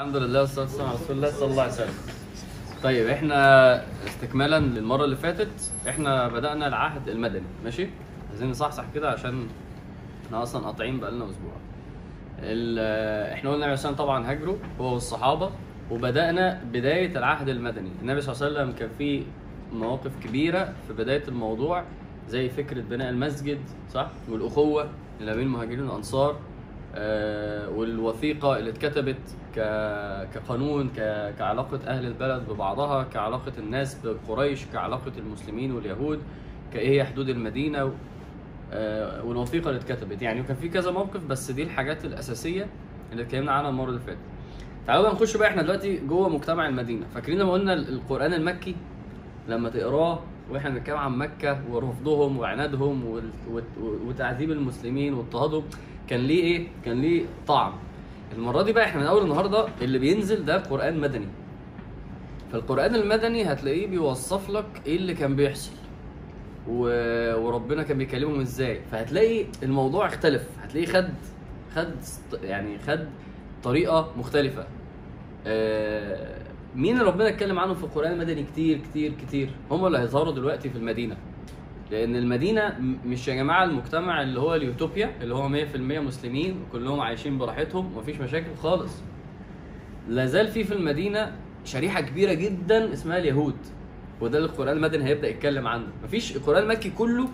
الحمد لله والصلاة والسلام على رسول الله صلى الله عليه وسلم. طيب إحنا استكمالا للمرة اللي فاتت إحنا بدأنا العهد المدني ماشي؟ عايزين نصحصح كده عشان إحنا أصلا قاطعين بقالنا أسبوع. ال- إحنا قلنا النبي صلى طبعا هاجروا هو والصحابة وبدأنا بداية العهد المدني، النبي صلى الله عليه وسلم كان فيه مواقف كبيرة في بداية الموضوع زي فكرة بناء المسجد صح؟ والأخوة اللي بين المهاجرين والانصار آه، والوثيقة اللي اتكتبت كقانون كعلاقة أهل البلد ببعضها كعلاقة الناس بقريش كعلاقة المسلمين واليهود كإيه هي حدود المدينة آه، والوثيقة اللي اتكتبت. يعني وكان في كذا موقف بس دي الحاجات الأساسية اللي اتكلمنا عنها المرة اللي فاتت. تعالوا بقى نخش بقى إحنا دلوقتي جوه مجتمع المدينة. فاكرين لما قلنا القرآن المكي؟ لما تقراه وإحنا بنتكلم عن مكة ورفضهم وعنادهم وتعذيب المسلمين واضطهادهم كان ليه إيه؟ كان ليه طعم. المرة دي بقى إحنا من أول النهارده اللي بينزل ده قرآن مدني. فالقرآن المدني هتلاقيه بيوصف لك إيه اللي كان بيحصل. و... وربنا كان بيكلمهم إزاي فهتلاقي الموضوع اختلف هتلاقيه خد خد يعني خد طريقة مختلفة آه، مين اللي ربنا اتكلم عنه في القرآن المدني كتير كتير كتير هم اللي هيظهروا دلوقتي في المدينة لأن المدينة مش يا جماعة المجتمع اللي هو اليوتوبيا اللي هو 100% مسلمين وكلهم عايشين براحتهم ومفيش مشاكل خالص. لا زال في في المدينة شريحة كبيرة جدا اسمها اليهود وده اللي القرآن المدني هيبدأ يتكلم عنه. مفيش القرآن المكي كله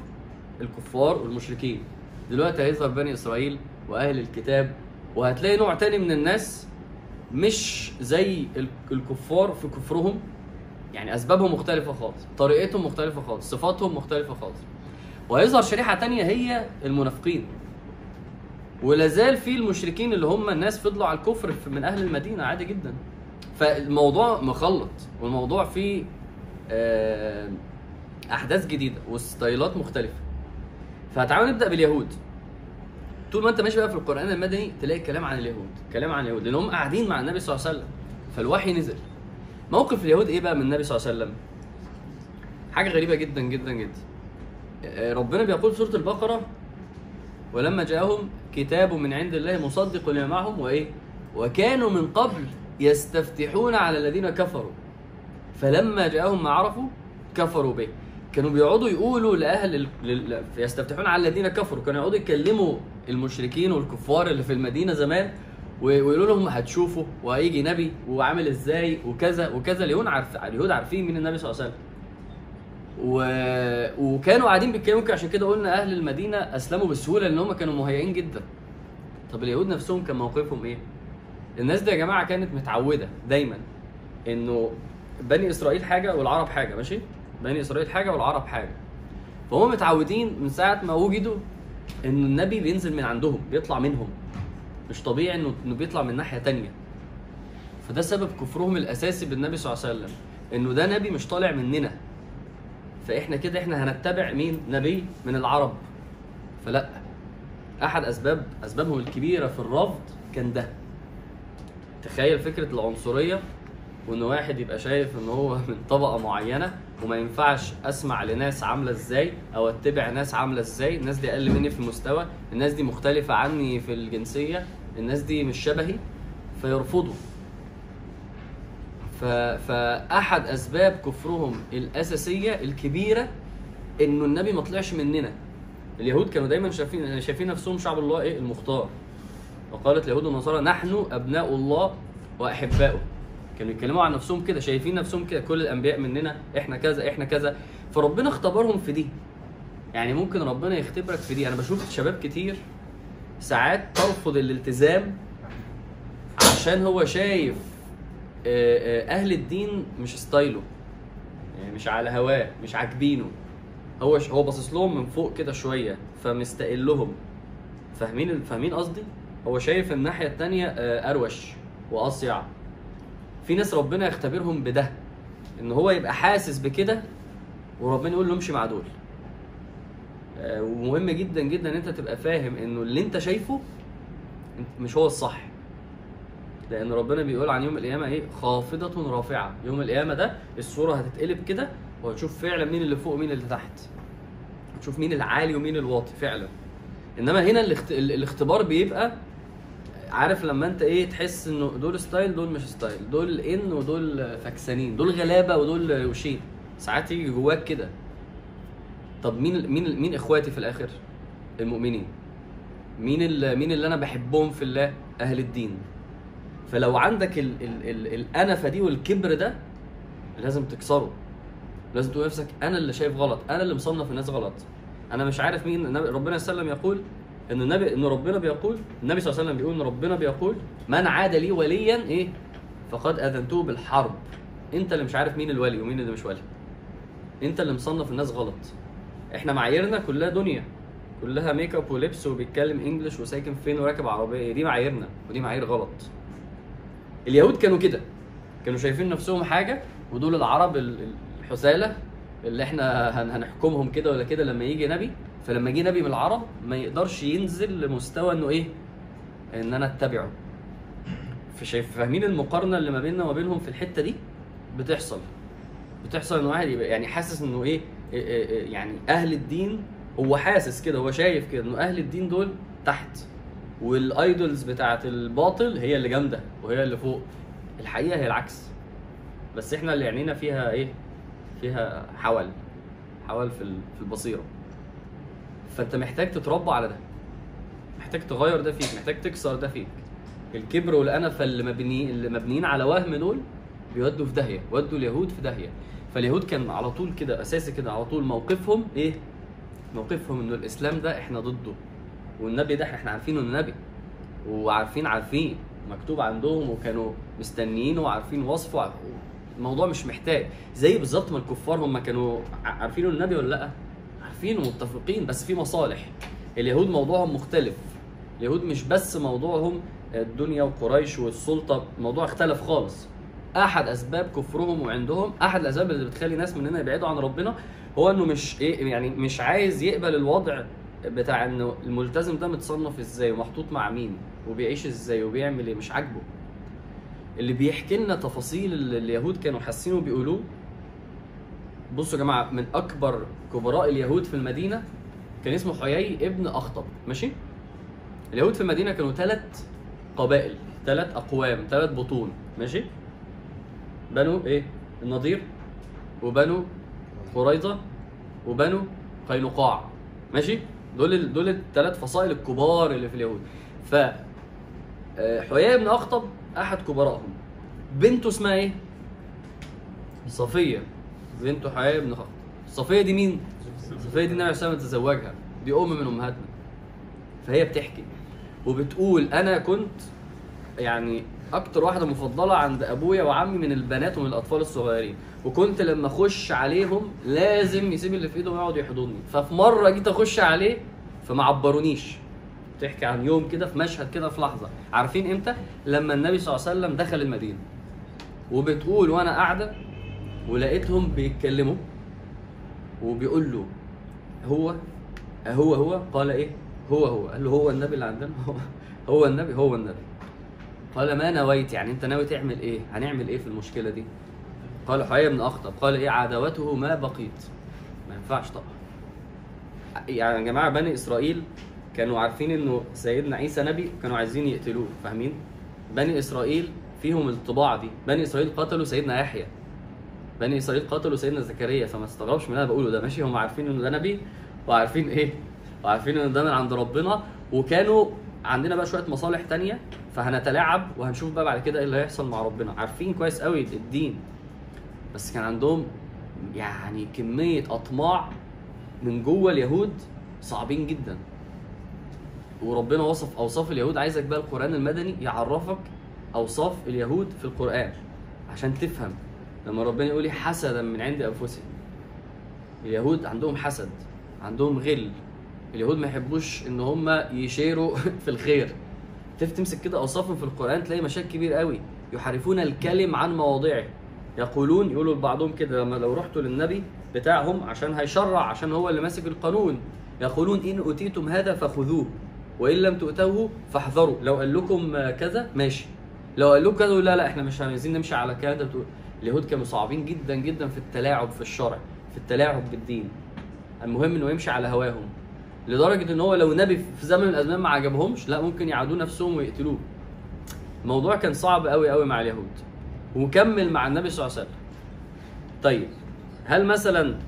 الكفار والمشركين. دلوقتي هيظهر بني إسرائيل وأهل الكتاب وهتلاقي نوع تاني من الناس مش زي ال- الكفار في كفرهم. يعني أسبابهم مختلفة خالص طريقتهم مختلفة خالص صفاتهم مختلفة خالص. وهيظهر شريحة تانية هي المنافقين. ولا زال في المشركين اللي هم الناس فضلوا على الكفر من أهل المدينة عادي جدا. فالموضوع مخلط والموضوع فيه آه، أحداث جديدة وستايلات مختلفة. فتعالوا نبدأ باليهود. طول ما أنت ماشي بقى في القرآن المدني تلاقي كلام عن اليهود كلام عن اليهود لأن هم قاعدين مع النبي صلى الله عليه وسلم. فالوحي نزل. موقف اليهود إيه بقى من النبي صلى الله عليه وسلم؟ حاجة غريبة جدا جدا جدا. آه، ربنا بيقول في سورة البقرة ولما جاءهم كتاب من عند الله مصدق لما معهم وإيه؟ وكانوا من قبل يستفتحون على الذين كفروا. فلما جاءهم ما عرفوا كفروا به. كانوا بيقعدوا يقولوا لأهل ال... يستفتحون على الذين كفروا. كانوا يقعدوا يكلموا المشركين والكفار اللي في المدينة زمان ويقولوا لهم هتشوفوا وهيجي نبي وعامل إزاي وكذا وكذا. اليهود عارف اليهود عارفين مين النبي صلى الله عليه وسلم. و... وكانوا قاعدين بيتكلموا عشان كده قلنا أهل المدينة أسلموا بسهولة لأن هم كانوا مهيئين جدا. طب اليهود نفسهم كان موقفهم إيه؟ الناس دي يا جماعة كانت متعودة دايما إنه بني إسرائيل حاجة والعرب حاجة ماشي؟ بني إسرائيل حاجة والعرب حاجة. فهم متعودين من ساعة ما وجدوا ان النبي بينزل من عندهم بيطلع منهم. مش طبيعي انه إنه بيطلع من ناحية تانية. فده سبب كفرهم الأساسي بالنبي صلى الله عليه وسلم إنه ده نبي مش طالع مننا. فإحنا كده إحنا هنتبع مين؟ نبي من العرب. فلا أحد اسباب اسبابهم الكبيرة في الرفض كان ده. تخيل فكرة العنصرية وإن واحد يبقى شايف إن هو من طبقة معينة وما ينفعش أسمع لناس عاملة إزاي أو أتبع ناس عاملة إزاي. الناس دي أقل مني في المستوى. الناس دي مختلفة عني في الجنسية. الناس دي مش شبهي. فيرفضوا. ف... فأحد أسباب كفرهم الأساسية الكبيرة إنه النبي ما طلعش مننا. اليهود كانوا دايما شايفين شايفين نفسهم شعب الله إيه؟ المختار. وقالت اليهود والنصارى نحن أبناء الله وأحباؤه. كانوا يتكلموا عن نفسهم كده شايفين نفسهم كده كل الأنبياء مننا إحنا كذا إحنا كذا. فربنا اختبرهم في دي. يعني ممكن ربنا يختبرك في دي. أنا بشوف شباب كتير ساعات ترفض الالتزام عشان هو شايف آه، آه، أهل الدين مش ستايله. يعني مش على هواه مش عاجبينه. هو. هو باصص لهم من فوق كده شوية فمستقلهم فاهمين فاهمين قصدي؟ هو شايف الناحية التانية آه، أروش وأصيع. في ناس ربنا يختبرهم بده إن هو يبقى حاسس بكده وربنا يقول له امشي مع دول. آه، ومهم جدا جدا إن أنت تبقى فاهم إنه اللي أنت شايفه مش هو الصح. لأن ربنا بيقول عن يوم القيامة إيه؟ خافضة رافعة. يوم القيامة ده الصورة هتتقلب كده وهتشوف فعلا مين اللي فوق ومين اللي تحت. هتشوف مين العالي ومين الواطي فعلا. إنما هنا الاخت... ال- الاختبار بيبقى عارف لما انت إيه تحس انه دول style دول مش style دول in ودول فكسانين دول غلابة ودول روشين ساعات يجي جواك كده. طب مين مين مين اخواتي في الآخر؟ المؤمنين. مين ال- مين اللي أنا بحبهم في الله؟ أهل الدين. فلو عندك ال ال ال الأنفة دي والكبر ده لازم تكسره. لازم تقول لنفسك أنا اللي شايف غلط أنا اللي مصنف الناس غلط. أنا مش عارف مين ربنا وسلم يقول إن النبي إن ربنا بيقول النبي صلى الله عليه وسلم بيقول إن ربنا بيقول من عاد لي وليا إيه؟ فقد أذنته بالحرب. أنت اللي مش عارف مين الولي ومين اللي مش ولي. أنت اللي مصنف الناس غلط. إحنا معاييرنا كلها دنيا. كلها make up ولبس وبيتكلم English وساكن فين وراكب عربية. دي معاييرنا. ودي معايير غلط. اليهود كانوا كده. كانوا شايفين نفسهم حاجة ودول العرب ال- ال- الحسالة اللي إحنا هن- هنحكمهم كده ولا كده لما يجي نبي فلما جه نبي من العرب ما يقدرش ينزل لمستوى إنه إيه؟ إن أنا أتبعه. فشايف فاهمين المقارنة اللي ما بيننا وما بينهم في الحتة دي؟ بتحصل. بتحصل ان واحد يبقى يعني حاسس إنه إيه؟ إيه- إيه- إيه يعني أهل الدين هو حاسس كده هو شايف كده إنه أهل الدين دول تحت. والآيدولز بتاعت الباطل هي اللي جامدة وهي اللي فوق. الحقيقة هي العكس. بس إحنا اللي عينينا فيها إيه؟ فيها حول. حول في البصيرة. فانت محتاج تتربى على ده. محتاج تغير ده فيك محتاج تكسر ده فيك. الكبر والأنفة اللي مبني اللي مبنيين على وهم دول بيودوا في داهية ودوا اليهود في داهية. فاليهود كان على طول كده أساسي كده على طول موقفهم إيه؟ موقفهم إنه الإسلام ده إحنا ضده. والنبي ده إحنا عارفينه انه نبي وعارفين عارفين. مكتوب عندهم وكانوا مستنيينه وعارفين وصفه. الموضوع مش محتاج. زي بالظبط ما الكفار هم كانوا ع- عارفين النبي ولا لأ؟ عارفين ومتفقين بس في مصالح. اليهود موضوعهم مختلف. اليهود مش بس موضوعهم الدنيا وقريش والسلطة الموضوع اختلف خالص. أحد أسباب كفرهم وعندهم أحد الأسباب اللي بتخلي ناس مننا يبعدوا عن ربنا هو إنه مش إيه يعني مش عايز يقبل الوضع بتاع إنه الملتزم ده متصنف إزاي ومحطوط مع مين وبيعيش إزاي وبيعمل إيه مش عاجبه. اللي بيحكي لنا تفاصيل اللي اليهود كانوا حاسين وبيقولوه بصوا يا جماعة من أكبر كبراء اليهود في المدينة كان اسمه حيي ابن أخطب ماشي؟ اليهود في المدينة كانوا ثلاث قبائل ثلاث أقوام ثلاث بطون ماشي؟ بنو إيه؟ النضير وبنو قريظة وبنو قينقاع ماشي؟ دول دول الثلاث فصائل الكبار اللي في اليهود. ف آه، حيي بن أخطب أحد كبرائهم بنته اسمها إيه؟ صفية. بنت حيي بن اخطب صفية دي مين؟ صفية دي النبي عليه الصلاه تزوجها. دي أم من أمهاتنا. فهي بتحكي وبتقول أنا كنت يعني أكتر واحدة مفضلة عند أبويا وعمي من البنات ومن الأطفال الصغيرين. وكنت لما أخش عليهم لازم يسيب اللي في إيده ويقعد يحضني. ففي مرة جيت أخش عليه فما عبرونيش تحكي عن يوم كده في مشهد كده في لحظة. عارفين إمتى؟ لما النبي صلى الله عليه وسلم دخل المدينة. وبتقول وأنا قاعدة ولقيتهم بيتكلموا وبيقول له هو هو هو قال إيه؟ هو هو. قال له هو النبي اللي عندنا؟ هو هو النبي هو النبي. قال ما نويت يعني أنت ناوي تعمل إيه؟ هنعمل إيه في المشكلة دي؟ قال حيي بن أخطب. قال إيه؟ عداوته ما بقيت. ما ينفعش طبعا. يعني يا جماعة بني إسرائيل كانوا عارفين إنه سيدنا عيسى نبي كانوا عايزين يقتلوه. فاهمين؟ بني إسرائيل فيهم الطباع دي. بني إسرائيل قتلوا سيدنا يحيى. بني إسرائيل قتلوا سيدنا زكريا فما استغربش من اللي أنا بقوله ده ماشي هم عارفين انه ده نبي وعارفين إيه؟ وعارفين إن ده من عند ربنا. وكانوا عندنا بقى شوية مصالح تانية فهنتلاعب وهنشوف بقى بعد كده إيه اللي هيحصل مع ربنا. عارفين كويس قوي الدين بس كان عندهم يعني كمية أطماع من جوه اليهود صعبين جدا. وربنا وصف أوصاف اليهود. عايزك بقى القرآن المدني يعرفك أوصاف اليهود في القرآن عشان تفهم. لما ربنا يقول لي حسدا من عند أنفسهم اليهود عندهم حسد عندهم غل. اليهود ما يحبوش إن هم يشيروا في الخير. تمسك كده أوصافهم في القرآن تلاقي مشاكل كبير قوي. يحرفون الكلم عن مواضعه يقولون يقولوا لبعضهم كده لما لو رحتوا للنبي بتاعهم عشان هيشرع عشان هو اللي ماسك القانون. يقولون إن أوتيتم هذا فخذوه وإن لم تؤتوه فاحذروا. لو قال لكم كذا ماشي. لو قال لكم كذا لا لا إحنا مش عايزين نمشي على كذا. اليهود كانوا صعبين جدا جدا في التلاعب في الشرع في التلاعب بالدين. المهم إنه يمشي على هواهم لدرجة إن هو لو نبي في زمن من الأزمان ما عجبهمش لا ممكن يعادوا نفسهم ويقتلوه. الموضوع كان صعب قوي قوي مع اليهود. وكمل مع النبي صلى الله عليه وسلم. طيب هل مثلا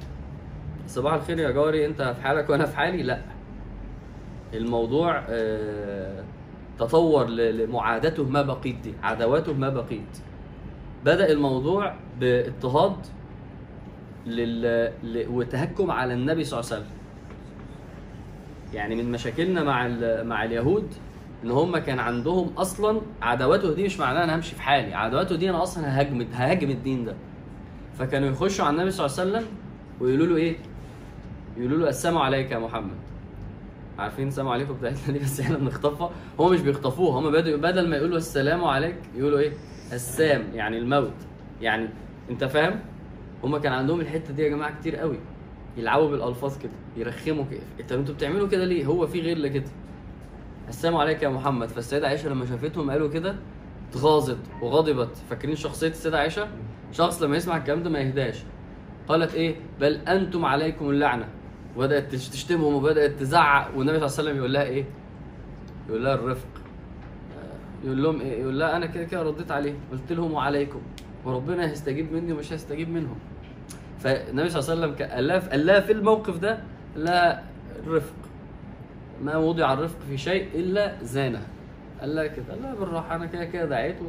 صباح الخير يا جاري أنت في حالك وأنا في حالي؟ لا. الموضوع آه، تطور لمعادته ما بقيت دي عداواته ما بقيت. بدأ الموضوع باضطهاد لل... وتهكم على النبي صلى الله عليه وسلم. يعني من مشاكلنا مع ال... مع اليهود إن هم كان عندهم أصلا عداواته دي مش معناها أنا همشي في حالي. عداواته دي أنا أصلا ههاجم ههاجم الدين ده. فكانوا يخشوا على النبي صلى الله عليه وسلم ويقولوا له إيه؟ يقولوا له السلام عليك يا محمد. عارفين السلام عليكم بتاعتنا دي؟ بس إحنا بنخطفها. هم مش بيخطفوها. هم بدل ما يقولوا السلام عليك يقولوا إيه؟ السام يعني الموت. يعني انت فاهم؟ هم كان عندهم الحتة دي يا جماعة كتير قوي. يلعبوا بالألفاظ كده يرخموا كده. طب أنتوا بتعملوا كده ليه؟ هو في غير كده السلام عليك يا محمد. فالسيدة عائشة لما شافتهم قالوا كده اتغاظت وغضبت. فاكرين شخصية السيدة عائشة؟ شخص لما يسمع الكلام ده ما يهداش. قالت إيه؟ بل أنتم عليكم اللعنة. وبدأت تش- تشتمهم وبدأت تزعق. والنبي صلى الله عليه وسلم يقول لها إيه؟ يقول لها الرفق. يقول لهم إيه؟ يقول لها أنا كده كده رديت عليه قلت لهم وعليكم. وربنا هيستجيب مني ومش هيستجيب منهم. فالنبي صلى الله عليه وسلم قال لها قال لها في الموقف ده لها الرفق. ما وضع الرفق في شيء إلا زانه. قال لها كده لها بالراحة أنا كده كده دعيت و...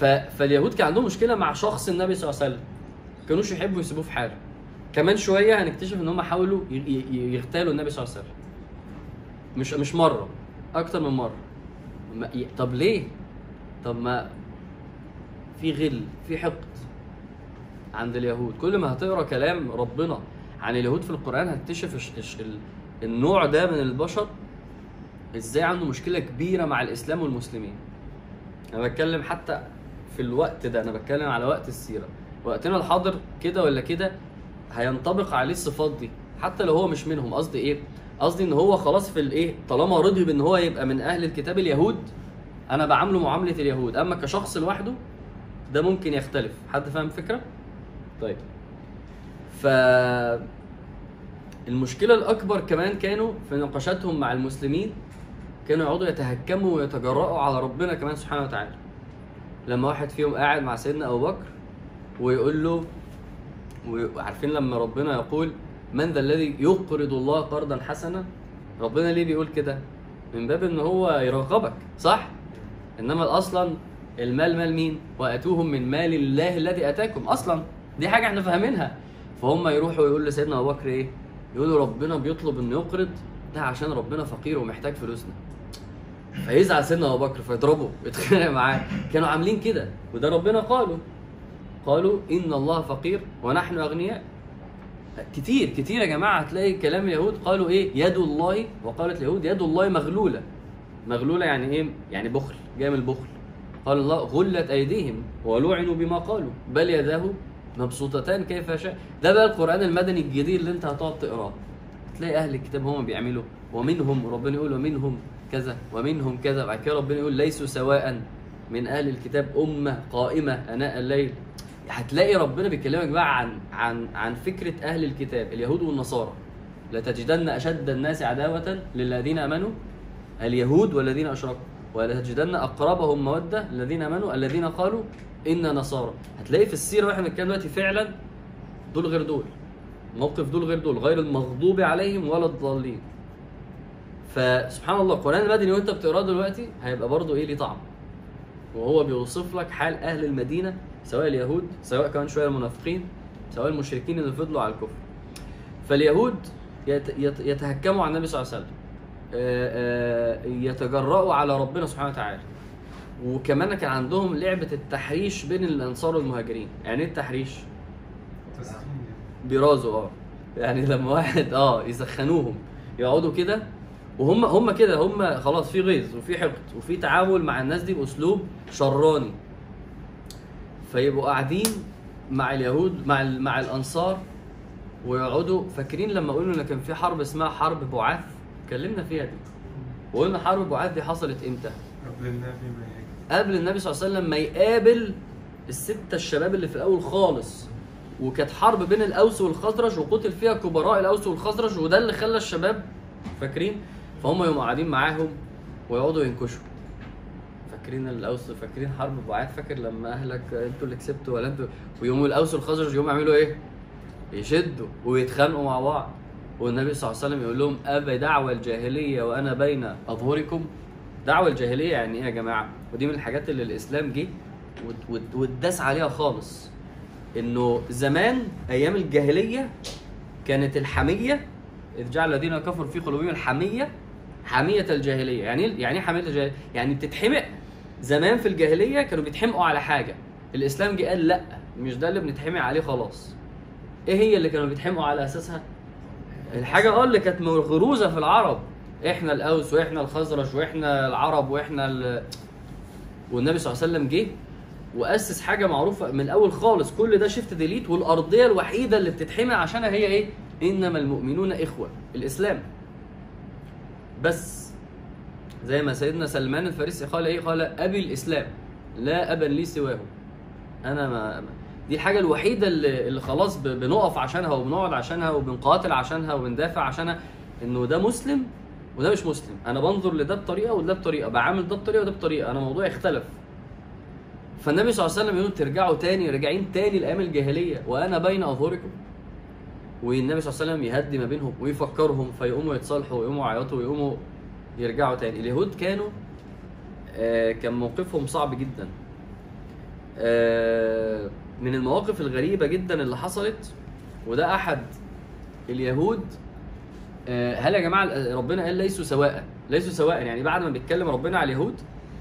فاليهود كان عندهم مشكلة مع شخص النبي صلى الله عليه وسلم. كانوش يحبوا يسيبوه في حاله. كمان شوية هنكتشف إن هم حاولوا. يغتالوا النبي صلى الله عليه وسلم. مش مش مرة أكتر من مرة. ما... طب ليه؟ طب ما في غل في حقد عند اليهود. كل ما هتقرأ كلام ربنا عن اليهود في القرآن هتكتشف النوع ده من البشر إزاي عنده مشكلة كبيرة مع الإسلام والمسلمين. أنا بتكلم حتى في الوقت ده أنا بتكلم على وقت السيرة. وقتنا الحاضر كده ولا كده هينطبق عليه الصفات دي حتى لو هو مش منهم. قصدي إيه؟ قصدي إن هو خلاص في الإيه؟ طالما رضي بإن هو يبقى من أهل الكتاب اليهود أنا بعامله معاملة اليهود. أما كشخص لوحده ده ممكن يختلف. حد فاهم الفكرة؟ طيب. ف المشكلة الأكبر كمان كانوا في نقاشاتهم مع المسلمين كانوا يقعدوا يتهكموا ويتجرأوا على ربنا كمان سبحانه وتعالى. لما واحد فيهم قاعد مع سيدنا أبو بكر ويقول له وعارفين لما ربنا يقول من ذا الذي يقرض الله قرضا حسنا؟ ربنا ليه بيقول كده؟ من باب إن هو يرغبك صح؟ إنما أصلا المال مال مين؟ وأتوهم من مال الله الذي أتاكم أصلا. دي حاجة إحنا فاهمينها. فهم يروحوا يقول لسيدنا أبو بكر إيه؟ يقولوا ربنا بيطلب إنه يقرض ده عشان ربنا فقير ومحتاج فلوسنا. فيزعل سيدنا أبو بكر فيضربه ويتخانق معاه. كانوا عاملين كده وده ربنا قالوا قالوا إن الله فقير ونحن أغنياء. كتير كتير يا جماعة. هتلاقي كلام اليهود قالوا إيه؟ يد الله وقالت اليهود يد الله مغلولة. مغلولة يعني إيه؟ يعني بخل جاي من البخل. قال الله غلت أيديهم ولعنوا بما قالوا. بل يداه مبسوطتان كيف يشاء ده بقى القرآن المدني الجديد اللي أنت هتقعد تقراه. تلاقي أهل الكتاب هم بيعملوا. ومنهم ربنا يقول ومنهم كذا ومنهم كذا. بعد كده ربنا يقول ليسوا سواء من أهل الكتاب أمة قائمة أناء الليل. هتلاقي ربنا بيكلمك بقى عن عن عن فكرة أهل الكتاب اليهود والنصارى. لتجدن أشد الناس عداوة للذين آمنوا اليهود والذين أشركوا. ولتجدن أقربهم مودة الذين آمنوا الذين قالوا أنا نصارى. هتلاقي في السيرة وإحنا بنتكلم دلوقتي فعلا دول غير دول. موقف دول غير دول غير المغضوب عليهم ولا الضالين. فسبحان الله القران المدني وانت بتقراه دلوقتي هيبقى برضه إيه ليه طعم. وهو بيوصف لك حال أهل المدينة سواء اليهود سواء كمان شوية المنافقين سواء المشركين اللي فضلوا على الكفر. فاليهود يت- يت- يتهكموا على النبي صلى الله عليه وسلم. آه، آه، يتجرأوا على ربنا سبحانه وتعالى. وكمان كان عندهم لعبة التحريش بين الأنصار والمهاجرين. يعني إيه التحريش؟ بيرازوا آه. يعني لما واحد آه يسخنوهم يقعدوا كده وهم هم كده هم خلاص في غيظ وفي حقد وفي تعامل مع الناس دي بأسلوب شراني. فيبقوا قاعدين مع اليهود مع مع الأنصار ويقعدوا فاكرين لما قلنا إن كان في حرب اسمها حرب بعاث؟ اتكلمنا فيها دي. وقلنا حرب بعاث دي حصلت إمتى؟ قبل النبي ما يجي قبل النبي صلى الله عليه وسلم ما يقابل الستة الشباب اللي في الأول خالص. وكانت حرب بين الأوس والخزرج وقتل فيها كبراء الأوس والخزرج وده اللي خلى الشباب فاكرين فهم يقوموا قاعدين معاهم ويقعدوا ينكشوا. فاكرين الاوس فاكرين حرب بعاد؟ فاكر لما أهلك أنتوا اللي كسبتوا ولا أنتوا ويقوموا الاوس والخزرج يقوموا يعملوا إيه؟ يشدوا ويتخانقوا مع بعض. والنبي صلى الله عليه وسلم يقول لهم ابى دعوى الجاهلية وأنا بين أظهركم. دعوى الجاهلية يعني إيه يا جماعة؟ ودي من الحاجات اللي الإسلام جه وات- وات- واتداس عليها خالص. إنه زمان أيام الجاهلية كانت الحمية إذ جعل الذين كفروا في قلوبهم الحمية حمية الجاهلية. يعني إيه- يعني إيه حمية الجاهلية؟ يعني بتتحمق. زمان في الجاهلية كانوا بيتحمقوا على حاجة. الإسلام جه قال لأ مش ده اللي بنتحمق عليه خلاص. إيه هي اللي كانوا بيتحمقوا على أساسها؟ الحاجة آه اللي كانت مغروزة في العرب. إحنا الأوس وإحنا الخزرج وإحنا العرب وإحنا ال... والنبي صلى الله عليه وسلم جه وأسس حاجة معروفة من الأول خالص. كل ده shift delete والأرضية الوحيدة اللي بتتحمي عشانها هي إيه؟ إنما المؤمنون إخوة. الإسلام. بس زي ما سيدنا سلمان الفارسي قال إيه؟ قال أبي الإسلام لا أبا لي سواه. أنا ما دي الحاجة الوحيدة اللي, اللي خلاص بنقف عشانها وبنقعد عشانها وبنقاتل عشانها وبندافع عشانها إنه ده مسلم وده مش مسلم. أنا بنظر لده بطريقة وده بطريقة بعامل ده بطريقة وده بطريقة. أنا موضوعي اختلف فالنبي صلى الله عليه وسلم يقول ترجعوا تاني راجعين تاني لأيام الجاهلية. وأنا بين أظهركم. والنبي صلى الله عليه وسلم يهدي ما بينهم ويفكرهم فيقوموا يتصالحوا ويقوموا يعيطوا ويقوموا يرجعوا تاني. اليهود كانوا آه، كان موقفهم صعب جدا. آه، من المواقف الغريبة جدا اللي حصلت وده أحد اليهود آه، هل يا جماعة ربنا قال ليسوا سواء؟ ليسوا سواء يعني بعد ما بيتكلم ربنا على اليهود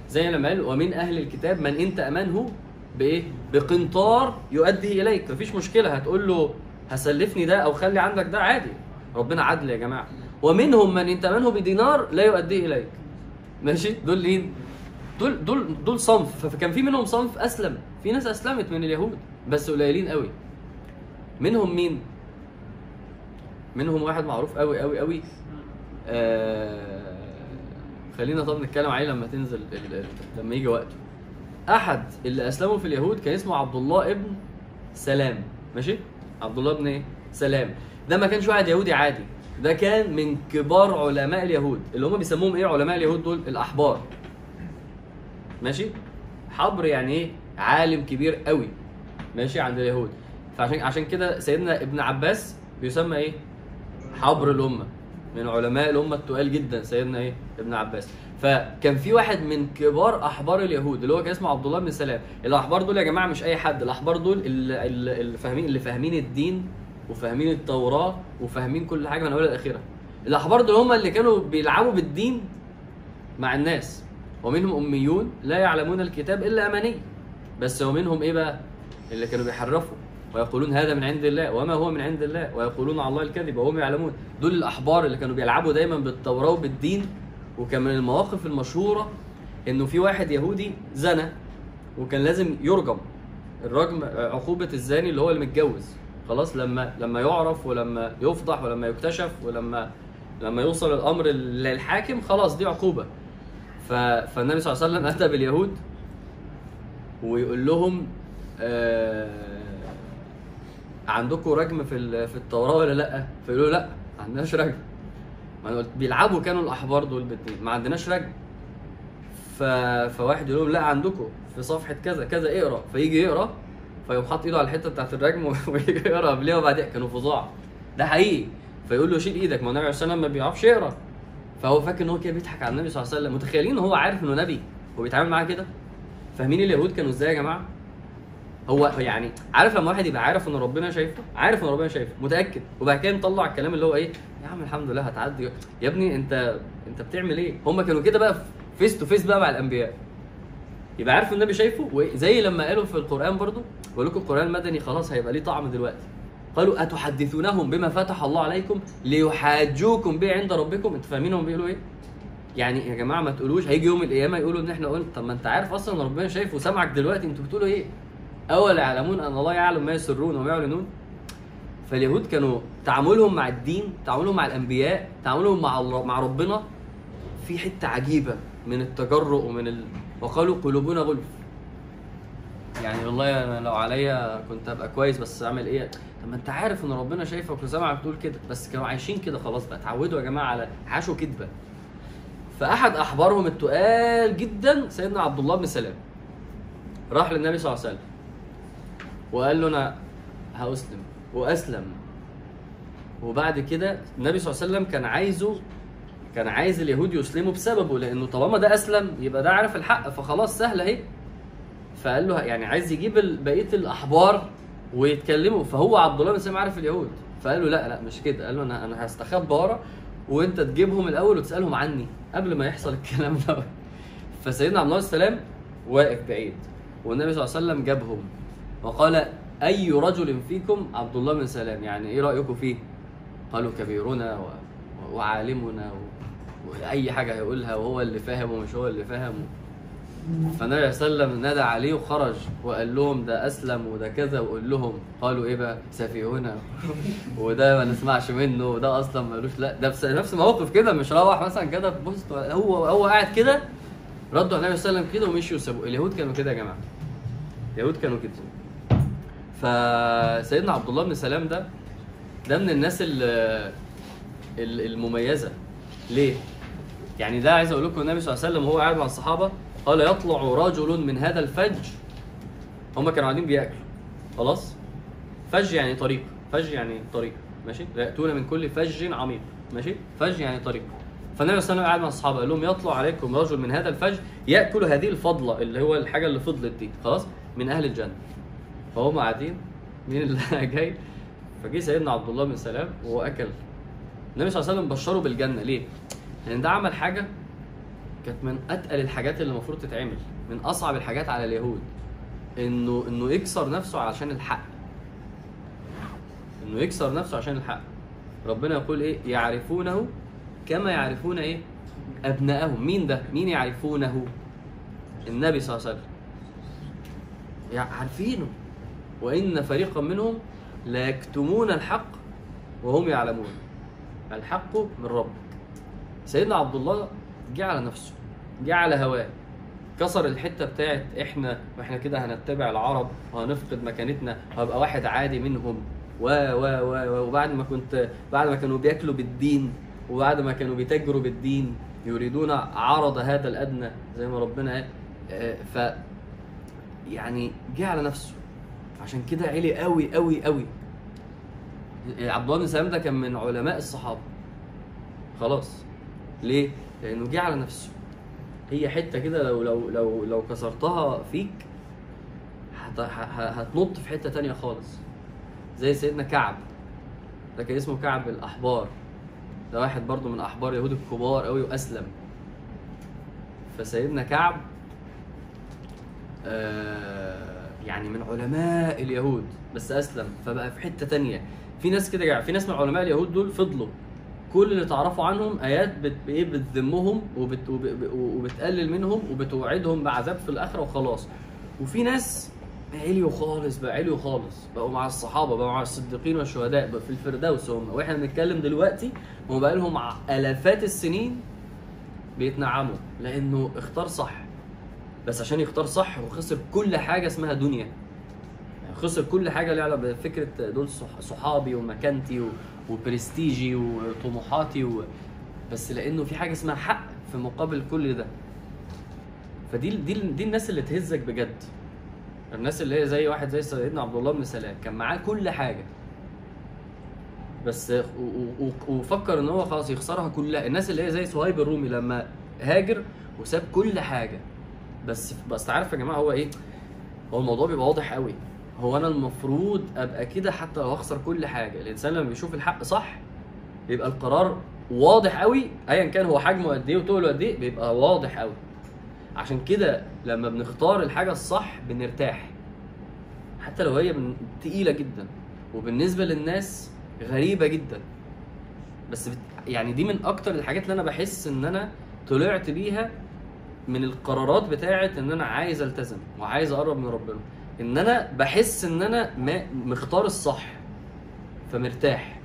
زي لما قال ومن أهل الكتاب من انت امنه بإيه؟ بقنطار يؤدي إليك. مفيش مشكلة هتقول له هسلفني ده أو خلي عندك ده عادي. ربنا عدل يا جماعة. ومنهم من انت امنه بدينار لا يؤديه إليك. ماشي؟ دول مين؟ دول دول دول صنف. فكان في منهم صنف أسلم. في ناس أسلمت من اليهود بس قليلين قوي. منهم مين؟ منهم واحد معروف قوي قوي قوي. آه خلينا طب نتكلم عليه لما تنزل لما يجي وقته. أحد اللي أسلموا في اليهود كان اسمه عبد الله ابن سلام. ماشي؟ عبد الله إيه سلام. ده ما كانش واحد يهودي عادي. ده كان من كبار علماء اليهود. اللي هم بيسموهم إيه؟ علماء اليهود دول؟ الأحبار. ماشي؟ حبر يعني إيه؟ عالم كبير قوي. ماشي؟ عند اليهود. فعشان عشان كده سيدنا ابن عباس بيسمى إيه؟ حبر الأمة. من علماء الأمة التقال جدا سيدنا إيه؟ ابن عباس. فكان في واحد من كبار أحبار اليهود اللي هو كان اسمه عبد الله بن سلام. الأحبار دول يا جماعة مش أي حد الأحبار دول اللي, فاهمين اللي فاهمين الدين وفاهمين التوراة وفاهمين كل حاجة من أولها لاخرها الأحبار دول هم اللي كانوا بيلعبوا بالدين مع الناس. ومنهم أميون لا يعلمون الكتاب إلا أماني. بس ومنهم إيه بقى؟ اللي كانوا بيحرفوا ويقولون هذا من عند الله وما هو من عند الله ويقولون على الله الكذب وهم يعلمون. دول الأحبار اللي كانوا بيلعبوا دايما بالتوراة وبالدين وكان من المواقف المشهورة إنه في واحد يهودي زنى وكان لازم يرجم الرجم عقوبة الزاني اللي هو اللي متجوز خلاص لما لما يعرف ولما يفضح ولما يكتشف ولما لما يوصل الأمر للحاكم خلاص دي عقوبة. فالنبي صلى الله عليه وسلم أتى باليهود ويقول لهم آه... عندكم رجم في في التوراة ولا لأ؟ فيقولوا لأ ما عندناش رجم ما أنا قلت بيلعبوا كانوا الأحبار دول بالدين. ما عندناش رجم ف... فواحد يقول لهم لا عندكم. في صفحة كذا كذا اقرأ. فيجي يقرأ فيقوم حاطط إيده على الحتة بتاعت الرجم ويجي يقرأ قبلها وبعدين كانوا فظاع. ده حقيقي. فيقول له شيل إيدك. ما النبي عليه والسلام ما بيعرفش يقرأ. فهو فاكر إن هو كده بيضحك على النبي صلى الله عليه وسلم. متخيلين إن هو عارف إنه نبي؟ هو بيتعامل معاه كده؟ فاهمين اليهود كانوا إزاي يا جماعة؟ هو يعني عارف لما واحد يبقى عارف إن ربنا شايفه؟ عارف إن ربنا شايفه متأكد. وبعد كده نطلع الكلام اللي هو إيه؟ يا عم الحمد لله هتعدي. يا ابني أنت أنت بتعمل إيه؟ هم كانوا كده بقى face to face بقى مع الأنبياء. يبقى عارف النبي شايفه؟ وزي لما قالوا في القرآن برضو بقول لكم القرآن المدني خلاص هيبقى ليه طعم دلوقتي. قالوا أتحدثونهم بما فتح الله عليكم ليحاجوكم به عند ربكم؟ أنتوا فاهمين هم بيقولوا إيه؟ يعني يا جماعة ما تقولوش هيجي يوم القيامة يقولوا إن إحنا قلنا طب ما أنت عارف أصلا ربنا شايف وسامعك دلوقتي أنتوا بتقولوا إيه؟ اولا يعلمون أن الله يعلم ما يسرون وما يعلنون. فاليهود كانوا تعاملهم مع الدين تعاملهم مع الأنبياء تعاملهم مع الله مع ربنا في حتة عجيبة من التجرؤ ومن ال... وقالوا قلوبنا غلف. يعني والله أنا لو عليا كنت أبقى كويس بس أعمل إيه؟ طب ما أنت عارف إن ربنا شايفك وسامعك بتقول كده بس كانوا عايشين كده خلاص بقى اتعودوا يا جماعة على عاشوا كذبه فأحد أحبارهم التقال جدا سيدنا عبد الله بن سلام. راح للنبي صلى الله عليه وسلم. وقال له أنا هأسلم. وأسلم. وبعد كده النبي صلى الله عليه وسلم كان عايزه كان عايز اليهود يسلموا بسببه لأنه طالما ده أسلم يبقى ده عارف الحق فخلاص سهله أهي. فقال له يعني عايز يجيب بقية الأحبار ويتكلموا. فهو عبد الله بن سلام عارف اليهود. فقال له لا لا مش كده. قال له أنا أنا هستخبى ورا وأنت تجيبهم الأول وتسألهم عني قبل ما يحصل الكلام ده فسيدنا عبد الله بن سلام واقف بعيد والنبي صلى الله عليه وسلم جابهم. وقال أي رجل فيكم عبد الله بن سلام؟ يعني إيه رأيكم فيه؟ قالوا كبيرنا و... وعالمنا و... وأي حاجة هيقولها وهو اللي فاهم ومش هو اللي فاهم. فالنبي صلى الله عليه وسلم نادى عليه وخرج وقال لهم ده أسلم وده كذا. وقول لهم قالوا إيه بقى؟ سفيهنا وده ما نسمعش منه وده أصلا ملوش لا ده في نفس موقف كده مش روح مثلا كده في بوست. هو هو قاعد كده ردوا على النبي صلى الله عليه وسلم كده ومشيوا وسابوه اليهود كانوا كده يا جماعة. اليهود كانوا كده. فسيدنا عبد الله بن سلام ده ده من الناس ال- ال- المميزة. ليه؟ يعني ده عايز أقول لكم النبي صلى الله عليه وسلم وهو قاعد مع الصحابة قال يطلع رجل من هذا الفج هم كانوا قاعدين بيأكلوا. خلاص؟ فج يعني طريق فج يعني طريق ماشي؟ ياتون من كل فج عميق ماشي؟ فج يعني طريق. فالنبي صلى الله عليه وسلم قاعد مع الصحابة قال لهم يطلع عليكم رجل من هذا الفج يأكل هذه الفضلة اللي هو الحاجة اللي فضلت دي خلاص؟ من أهل الجنة. فهم قاعدين مين اللي جاي. فجه سيدنا عبد الله بن سلام وهو أكل. النبي صلى الله عليه وسلم بشره بالجنة. ليه؟ لأن ده عمل حاجة كانت من أتقل الحاجات اللي المفروض تتعمل من أصعب الحاجات على اليهود. إنه إنه يكسر نفسه علشان الحق. إنه يكسر نفسه عشان الحق. ربنا يقول إيه؟ يعرفونه كما يعرفون إيه؟ ابنائهم مين ده؟ مين يعرفونه؟ النبي صلى الله عليه وسلم. عارفينه. وإن فريقا منهم لا يكتمون الحق وهم يعلمون. الحق من ربك سيدنا عبد الله جه على نفسه جه على هواه كسر الحتة بتاعت إحنا وإحنا كده هنتبع العرب وهنفقد مكانتنا وهبقى واحد عادي منهم. و و و و- وبعد ما كنت بعد ما كانوا بياكلوا بالدين وبعد ما كانوا بيتاجروا بالدين يريدون عرض هذا الأدنى زي ما ربنا قال آه، ف يعني جه على نفسه. عشان كده علي قوي قوي قوي. عبد الله بن سلام ده كان من علماء الصحابة. خلاص. ليه؟ لأنه جه على نفسه. هي حتة كده لو لو لو لو كسرتها فيك هتنط في حتة تانية خالص. زي سيدنا كعب. ده كان اسمه كعب الأحبار. ده واحد برضو من أحبار يهود الكبار قوي وأسلم. فسيدنا كعب آه يعني من علماء اليهود. بس أسلم فبقى في حتة تانية. في ناس كده جع- في ناس من علماء اليهود دول فضلوا. كل اللي تعرفوا عنهم آيات بت إيه بتذمهم وبت وب- وبتقلل منهم وبتوعدهم بعذاب في الآخرة وخلاص. وفي ناس عليوا خالص بقى عليوا خالص. بقوا مع الصحابة بقوا مع الصديقين والشهداء بقى في الفردوس هم. وإحنا بنتكلم دلوقتي هم بقى لهم آلافات السنين بيتنعموا. لأنه اختار صح. بس عشان يختار صح وخسر كل حاجة اسمها دنيا. يعني خسر كل حاجة ليها علاقة بفكرة دول صح- صحابي ومكانتي. وبرستيجي وطموحاتي و... بس لأنه في حاجة اسمها حق في مقابل كل ده. فدي دي دي الناس اللي تهزك بجد. الناس اللي هي زي واحد زي سيدنا عبد الله بن سلام كان معاه كل حاجة. بس وفكر إن هو خلاص يخسرها كلها. الناس اللي هي زي صهيب الرومي لما هاجر وساب كل حاجة. بس بس عارف يا جماعة هو إيه؟ هو الموضوع بيبقى واضح قوي. هو أنا المفروض أبقى كده حتى لو اخسر كل حاجة. الإنسان لما بيشوف الحق صح بيبقى القرار واضح قوي. ايا كان هو حجمه قد إيه وطوله قد إيه بيبقى واضح قوي. عشان كده لما بنختار الحاجة الصح بنرتاح. حتى لو هي تقيلة جدا. وبالنسبة للناس غريبة جدا. بس بت... يعني دي من أكتر الحاجات اللي أنا بحس إن أنا طلعت بيها من القرارات بتاعت إن أنا عايز ألتزم وعايز أقرب من ربنا. إن أنا بحس إن أنا مختار الصح فمرتاح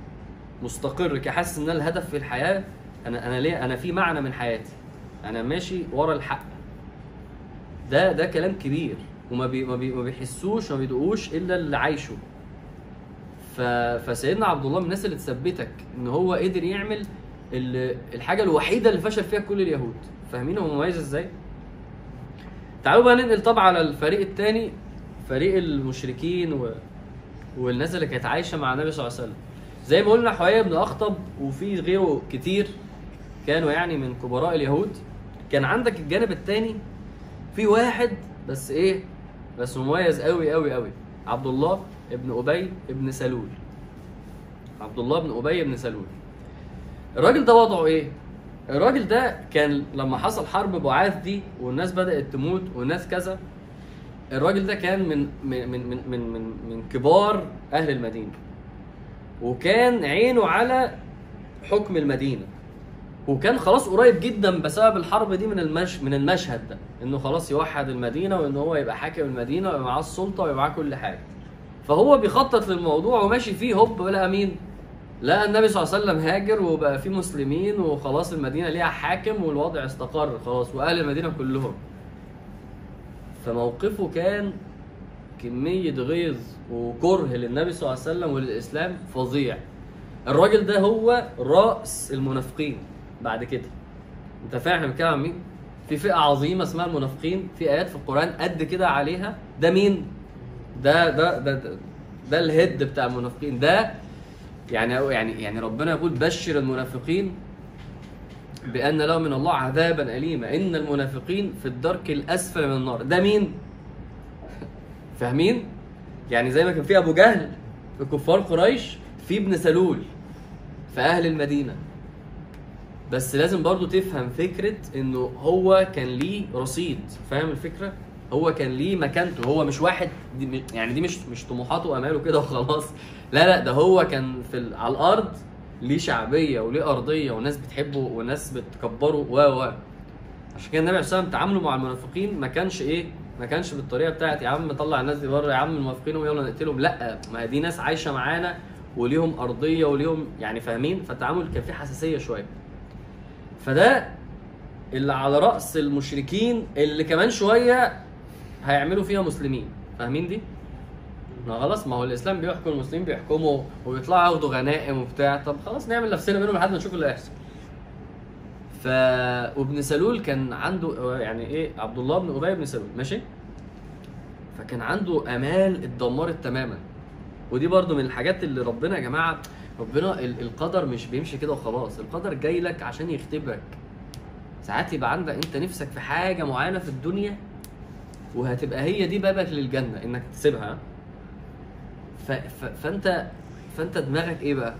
مستقر كحاسس إن أنا الهدف في الحياة أنا أنا ليه أنا في معنى من حياتي. أنا ماشي ورا الحق. ده ده كلام كبير وما بي ما, بي ما بيحسوش ما بيدقوش إلا اللي عايشه. ف... فسيدنا عبد الله من الناس اللي تثبتك إن هو قدر يعمل الحاجة الوحيدة اللي فشل فيها كل اليهود. فاهمين هو مميز إزاي؟ تعالوا بقى ننقل طبعا على الفريق الثاني فريق المشركين و... والناس اللي كانت عايشة مع النبي صلى الله عليه وسلم. زي ما قلنا حوية بن أخطب وفي غيره كتير كانوا يعني من كبراء اليهود. كان عندك الجانب الثاني في واحد بس إيه؟ بس مميز قوي قوي قوي عبد الله ابن أبي ابن سلول. عبد الله بن أبي بن سلول. الراجل ده وضعه إيه؟ الراجل ده كان لما حصل حرب بعاث دي والناس بدأت تموت والناس كذا الراجل ده كان من من من من من, من, كبار أهل المدينة. وكان عينه على حكم المدينة. وكان خلاص قريب جدا بسبب الحرب دي من المش من المشهد ده إنه خلاص يوحد المدينة وإن هو يبقى حاكم المدينة ويبقى معاه السلطة ويبقى معاه كل حاجة. فهو بيخطط للموضوع وماشي فيه هوب لقى مين؟ لقى النبي صلى الله عليه وسلم هاجر وبقى في مسلمين وخلاص المدينة ليها حاكم والوضع استقر خلاص وأهل المدينة كلهم. فموقفه كان كمية غيظ وكره للنبي صلى الله عليه وسلم وللإسلام فظيع. الراجل ده هو رأس المنافقين بعد كده. أنت فاهم بنتكلم عن مين؟ في فئة عظيمة اسمها المنافقين في آيات في القرآن قد كده عليها. ده مين؟ ده ده ده ده, ده الهيد بتاع المنافقين. ده يعني يعني يعني ربنا يقول بشر المنافقين بأن لهم من الله عذابا اليما. إن المنافقين في الدرك الأسفل من النار. ده مين؟ فاهمين؟ يعني زي ما كان في أبو جهل في كفار قريش في ابن سلول في أهل المدينة. بس لازم برضو تفهم فكرة إنه هو كان ليه رصيد. فاهم الفكرة؟ هو كان ليه مكانته. هو مش واحد دي يعني دي مش مش طموحاته وأماله كده وخلاص. لا لا ده هو كان في على الأرض ليه شعبية وليه أرضية وناس بتحبه وناس بتكبره و و. عشان كده النبي عليه الصلاة والسلام تعامله مع المنافقين ما كانش إيه ما كانش بالطريقة بتاعت يا عم طلع الناس دي بره يا عم المنافقين ويلا نقتلهم. لا ما دي ناس عايشة معانا وليهم أرضية وليهم يعني فاهمين؟ فالتعامل كان فيه حساسية شوية. فده اللي على رأس المشركين اللي كمان شوية هيعملوا فيها مسلمين. فاهمين دي؟ ما خلاص ما هو الإسلام بيحكم المسلمين بيحكموا وبيطلعوا ياخدوا غنائم وبتاع. طب خلاص نعمل نفسنا منهم لحد ما نشوف اللي هيحصل. ف وابن سلول كان عنده يعني إيه عبد الله بن أبي بن سلول ماشي؟ فكان عنده آمال اتدمرت تماما. ودي برضو من الحاجات اللي ربنا يا جماعة ربنا ال- القدر مش بيمشي كده وخلاص. القدر جاي لك عشان يختبرك ساعات يبقى عندك أنت نفسك في حاجة معينة في الدنيا وهتبقى هي دي بابك للجنة إنك تسيبها. ف... ف... فانت فأنت دماغك إيه بقى؟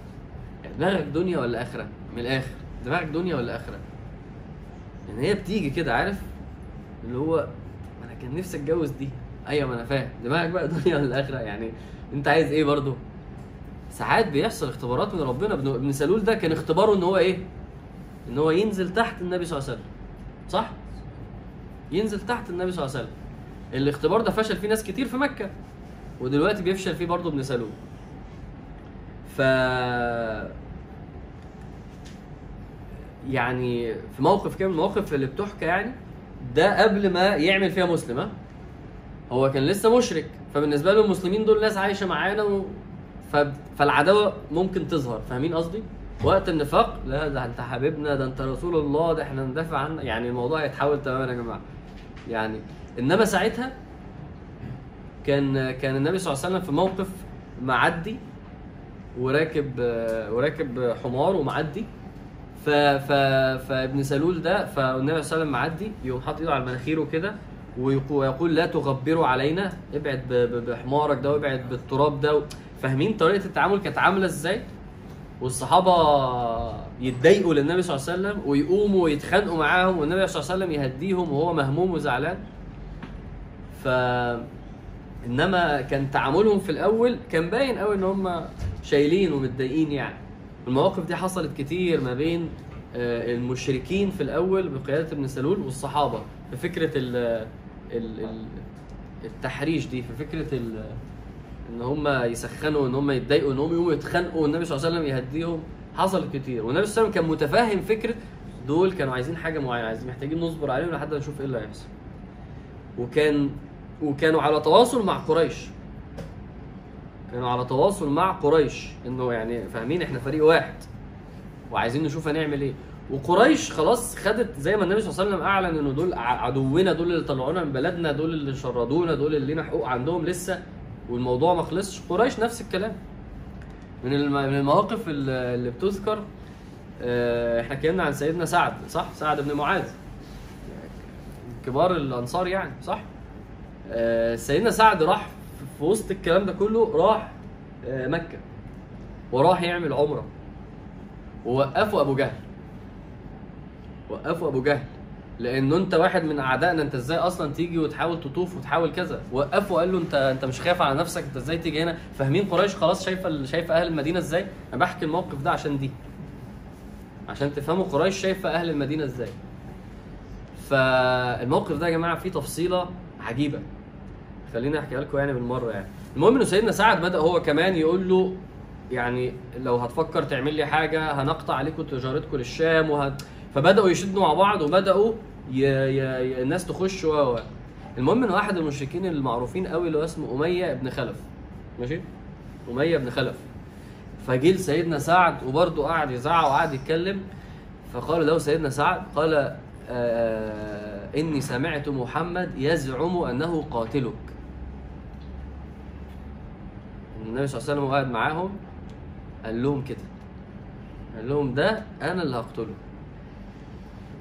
دماغك دنيا ولا آخرة؟ من الآخر دماغك دنيا ولا آخرة؟ يعني هي بتيجي كده عارف؟ اللي هو أنا كان نفسي أتجوز دي أيوه ما أنا فاهم دماغك بقى دنيا ولا آخرة يعني أنت عايز إيه برضه؟ ساعات بيحصل اختبارات من ربنا ابن سلول ده كان اختباره إن هو إيه؟ إن هو ينزل تحت النبي صلى الله عليه وسلم صح؟ ينزل تحت النبي صلى الله عليه وسلم الاختبار ده فشل فيه ناس كتير في مكة ودلوقتي بيفشل فيه برضه ابن سلول. ف يعني في موقف كده من المواقف اللي بتحكى يعني ده قبل ما يعمل فيها مسلم ها؟ هو كان لسه مشرك فبالنسبة له المسلمين دول ناس عايشة معانا و... ف... فالعداوة ممكن تظهر فاهمين قصدي؟ وقت النفاق لا ده انت حبيبنا ده انت رسول الله ده إحنا ندافع عنك يعني الموضوع هيتحول تماما يا جماعة. يعني إنما ساعتها كان كان النبي صلى الله عليه وسلم في موقف معدي وراكب وراكب حمار ومعدي. ف ف فابن سلول ده فالنبي صلى الله عليه وسلم معدي يقوم حاطط ايده على مناخيره كده ويقو- ويقول لا تغبروا علينا ابعد بحمارك ده وابعد بالتراب ده. فاهمين طريقة التعامل كانت عاملة إزاي؟ والصحابة يتضايقوا للنبي صلى الله عليه وسلم ويقوموا ويتخانقوا معاهم والنبي صلى الله عليه وسلم يهديهم وهو مهموم وزعلان. ف إنما كان تعاملهم في الأول كان باين قوي إن هم شايلين ومتضايقين يعني. المواقف دي حصلت كتير ما بين آه، المشركين في الأول بقيادة ابن سلول والصحابة. في فكرة ال ال ال التحريش دي في فكرة إن هم يسخنوا إن هم يتضايقوا إن هم يقوموا يتخانقوا والنبي صلى الله عليه وسلم يهديهم. حصل كتير. والنبي صلى الله عليه وسلم كان متفاهم فكرة دول كانوا عايزين حاجة معينة عايزين محتاجين نصبر عليهم لحد ما نشوف إيه اللي هيحصل. وكان وكانوا على تواصل مع قريش. كانوا على تواصل مع قريش. إنه يعني فاهمين إحنا فريق واحد. وعايزين نشوف هنعمل إيه. وقريش خلاص خدت زي ما النبي صلى الله عليه وسلم أعلن إنه دول عدونا دول اللي طلعونا من بلدنا دول اللي شردونا دول اللي لينا حقوق عندهم لسه. والموضوع ما خلصش. قريش نفس الكلام. من الم- من المواقف اللي بتذكر آه، إحنا اتكلمنا عن سيدنا سعد صح؟ سعد بن معاذ. كبار الأنصار يعني صح؟ سيدنا سعد راح في وسط الكلام ده كله راح آه، مكة. وراح يعمل عمرة. ووقفوا أبو جهل. وقفوا أبو جهل. لأنه أنت واحد من أعدائنا أنت إزاي أصلا تيجي وتحاول تطوف وتحاول كذا؟ وقفوا قال له أنت أنت مش خايف على نفسك؟ أنت إزاي تيجي هنا؟ فاهمين قريش خلاص شايفة شايفة أهل المدينة إزاي؟ أنا بحكي الموقف ده عشان دي. عشان تفهموا قريش شايفة أهل المدينة إزاي. فالموقف ده يا جماعة فيه تفصيلة عجيبة. خليني احكيها لكم يعني بالمرة يعني. المهم إنه سيدنا سعد بدأ هو كمان يقول له يعني لو هتفكر تعمل لي حاجة هنقطع عليكم تجارتكم للشام وه... فبدأوا يشدوا مع بعض وبدأوا ي... ي... ي... الناس تخش و المهم ان واحد المشركين المعروفين قوي اللي هو اسمه أمية بن خلف. ماشي؟ أمية بن خلف. فجه لسيدنا سعد وبرضه قعد يزعق وقعد يتكلم. فقال له سيدنا سعد قال آه إني سمعت محمد يزعم أنه قاتلك. النبي صلى الله عليه وسلم قاعد معاهم قال لهم كده. قال لهم ده أنا اللي هقتله.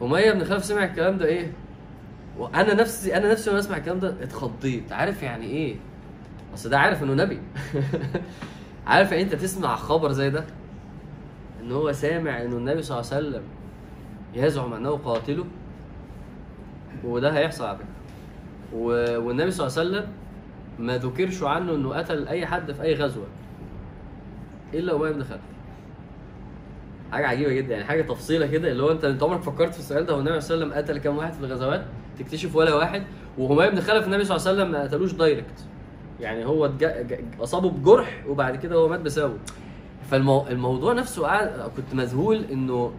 أمية بن خلف سمع الكلام ده إيه؟ وأنا نفسي أنا نفسي وأنا اسمع الكلام ده اتخضيت. عارف يعني إيه؟ أصل ده عارف إنه نبي. عارف يعني أنت تسمع خبر زي ده؟ إن هو سامع إنه النبي صلى الله عليه وسلم يزعم أنه قاتله وده هيحصل على فكرة. والنبي صلى الله عليه وسلم ما ذكرش عنه إنه قتل أي حد في أي غزوة إلا ابي بن خلف حاجة عجيبة جدا يعني حاجة تفصيلة كده اللي هو أنت أنت عمرك فكرت في السؤال ده؟ هو النبي صلى الله عليه وسلم قتل كام واحد في الغزوات؟ تكتشف ولا واحد. وهمام بن خلف النبي صلى الله عليه وسلم ما قتلوش دايركت يعني هو أصابه بجرح وبعد كده هو مات بسببه. فالموضوع نفسه قاعد كنت مذهول إنه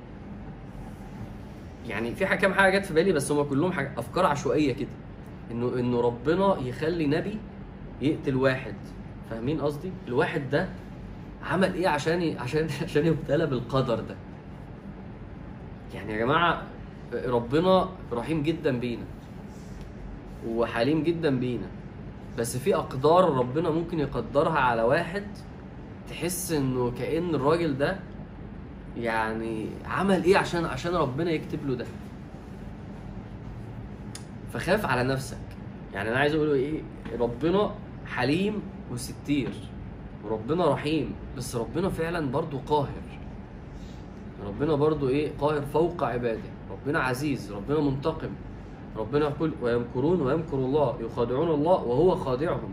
يعني في كام حاجة جت في بالي بس هم كلهم حاجة أفكار عشوائية كده. انه إنه ربنا يخلي نبي يقتل واحد. فاهمين قصدي؟ الواحد ده عمل إيه عشان عشان عشان يبتلى بالقدر ده؟ يعني يا جماعة ربنا رحيم جدا بينا وحليم جدا بينا بس في أقدار ربنا ممكن يقدرها على واحد تحس إنه كأن الراجل ده يعني عمل إيه عشان عشان ربنا يكتب له ده؟ فخاف على نفسك. يعني أنا عايز أقول إيه؟ ربنا حليم وستير. وربنا رحيم. بس ربنا فعلا برضو قاهر. ربنا برضو إيه؟ قاهر فوق عباده. ربنا عزيز. ربنا منتقم. ربنا يقول ويمكرون ويمكر الله. يخادعون الله وهو خادعهم.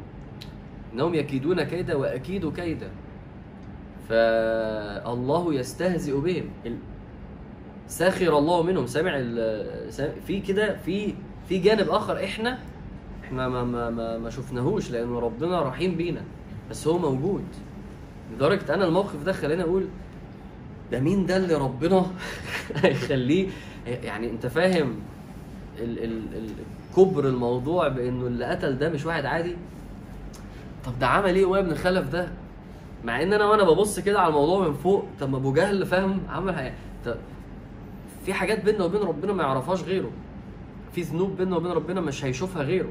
إنهم يكيدون كيدا وأكيد كيدا. فالله يستهزئ بهم. سخر الله منهم. سامع في كده في في جانب آخر إحنا إحنا ما ما ما, ما شفناهوش لأنه ربنا رحيم بينا بس هو موجود. لدرجة أنا الموقف ده خلاني أقول ده مين ده اللي ربنا هيخليه؟ يعني أنت فاهم ال ال ال كبر الموضوع بإنه اللي قتل ده مش واحد عادي؟ طب ده عمل إيه وابن خلف ده؟ مع إن أنا وأنا ببص كده على الموضوع من فوق طب ما أبو جهل فاهم عمل حاجة. في حاجات بيننا وبين ربنا ما يعرفهاش غيره. في ذنوب بيننا وبين ربنا مش هيشوفها غيره.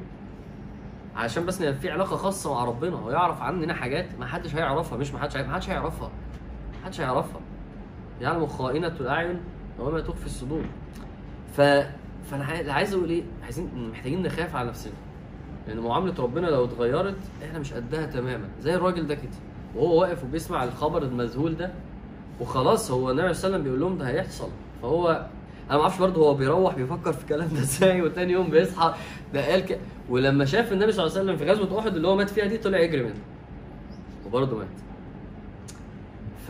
عشان بس في علاقة خاصة مع ربنا هو يعرف عننا حاجات ما حدش هيعرفها مش ما حدش ما حدش هيعرفها ما حدش هيعرفها. يعلم خائنة الأعين وما تخفي الصدور. ف فأنا عاي- عايز أقول إيه؟ عايزين محتاجين نخاف على نفسنا. لأن معاملة ربنا لو اتغيرت إحنا مش قدها تماما. زي الراجل ده كده وهو واقف وبيسمع الخبر المذهول ده وخلاص هو النبي صلى الله عليه وسلم بيقول لهم ده هيحصل. فهو أنا ما أعرفش برضه هو بيروح بيفكر في الكلام ده إزاي؟ وتاني يوم بيصحى ده قال ك... ولما شاف النبي صلى الله عليه وسلم في غزوة أحد اللي هو مات فيها دي طلع يجري منها وبرضه مات. ف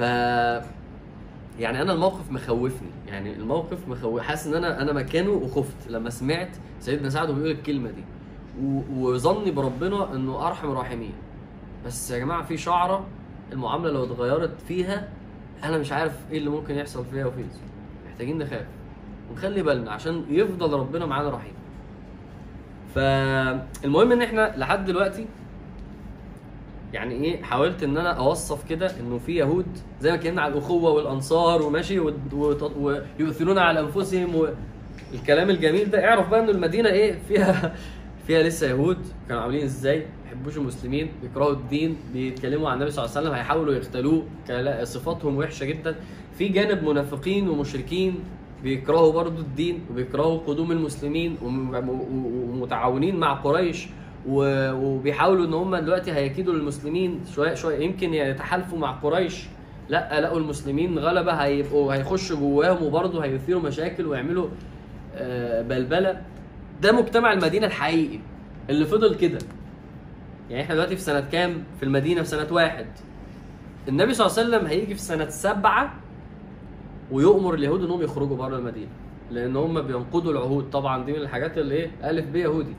يعني أنا الموقف مخوفني. يعني الموقف مخوف حاسس إن أنا أنا مكانه وخفت لما سمعت سيدنا سعد بيقول الكلمة دي. و- وظني بربنا إنه أرحم الراحمين. بس يا جماعة في شعرة المعاملة لو اتغيرت فيها أنا مش عارف إيه اللي ممكن يحصل فيها وفين محتاجين نخاف. ونخلي بالنا عشان يفضل ربنا معانا رحيم. فالمهم إن إحنا لحد دلوقتي يعني إيه حاولت إن أنا أوصف كده إنه في يهود زي ما اتكلمنا على الأخوة والأنصار وماشي ويؤثرون على أنفسهم والكلام الجميل ده. اعرف بقى ان المدينة إيه فيها فيها لسه يهود. كانوا عاملين إزاي؟ ما بيحبوش المسلمين بيكرهوا الدين بيتكلموا عن النبي صلى الله عليه وسلم هيحاولوا كلا- صفاتهم وحشة جدا. في جانب منافقين ومشركين. بيكرهوا برضو الدين وبيكرهوا قدوم المسلمين ومتعاونين مع قريش وبيحاولوا إن هم دلوقتي هيكيدوا للمسلمين شوية شوية. يمكن يتحالفوا مع قريش. لا لقوا المسلمين غلبة هيبقوا هيخشوا جواهم وبرضه هيثيروا مشاكل ويعملوا آه، بلبلة. ده مجتمع المدينة الحقيقي اللي فضل كده. يعني إحنا دلوقتي في سنة كام؟ في المدينة في سنة واحد. النبي صلى الله عليه وسلم هيجي في سنة سبعة ويؤمر اليهود إنهم يخرجوا بره المدينة لأن هم بينقضوا العهود. طبعا دي من الحاجات اللي إيه؟ ألف ب يهودي.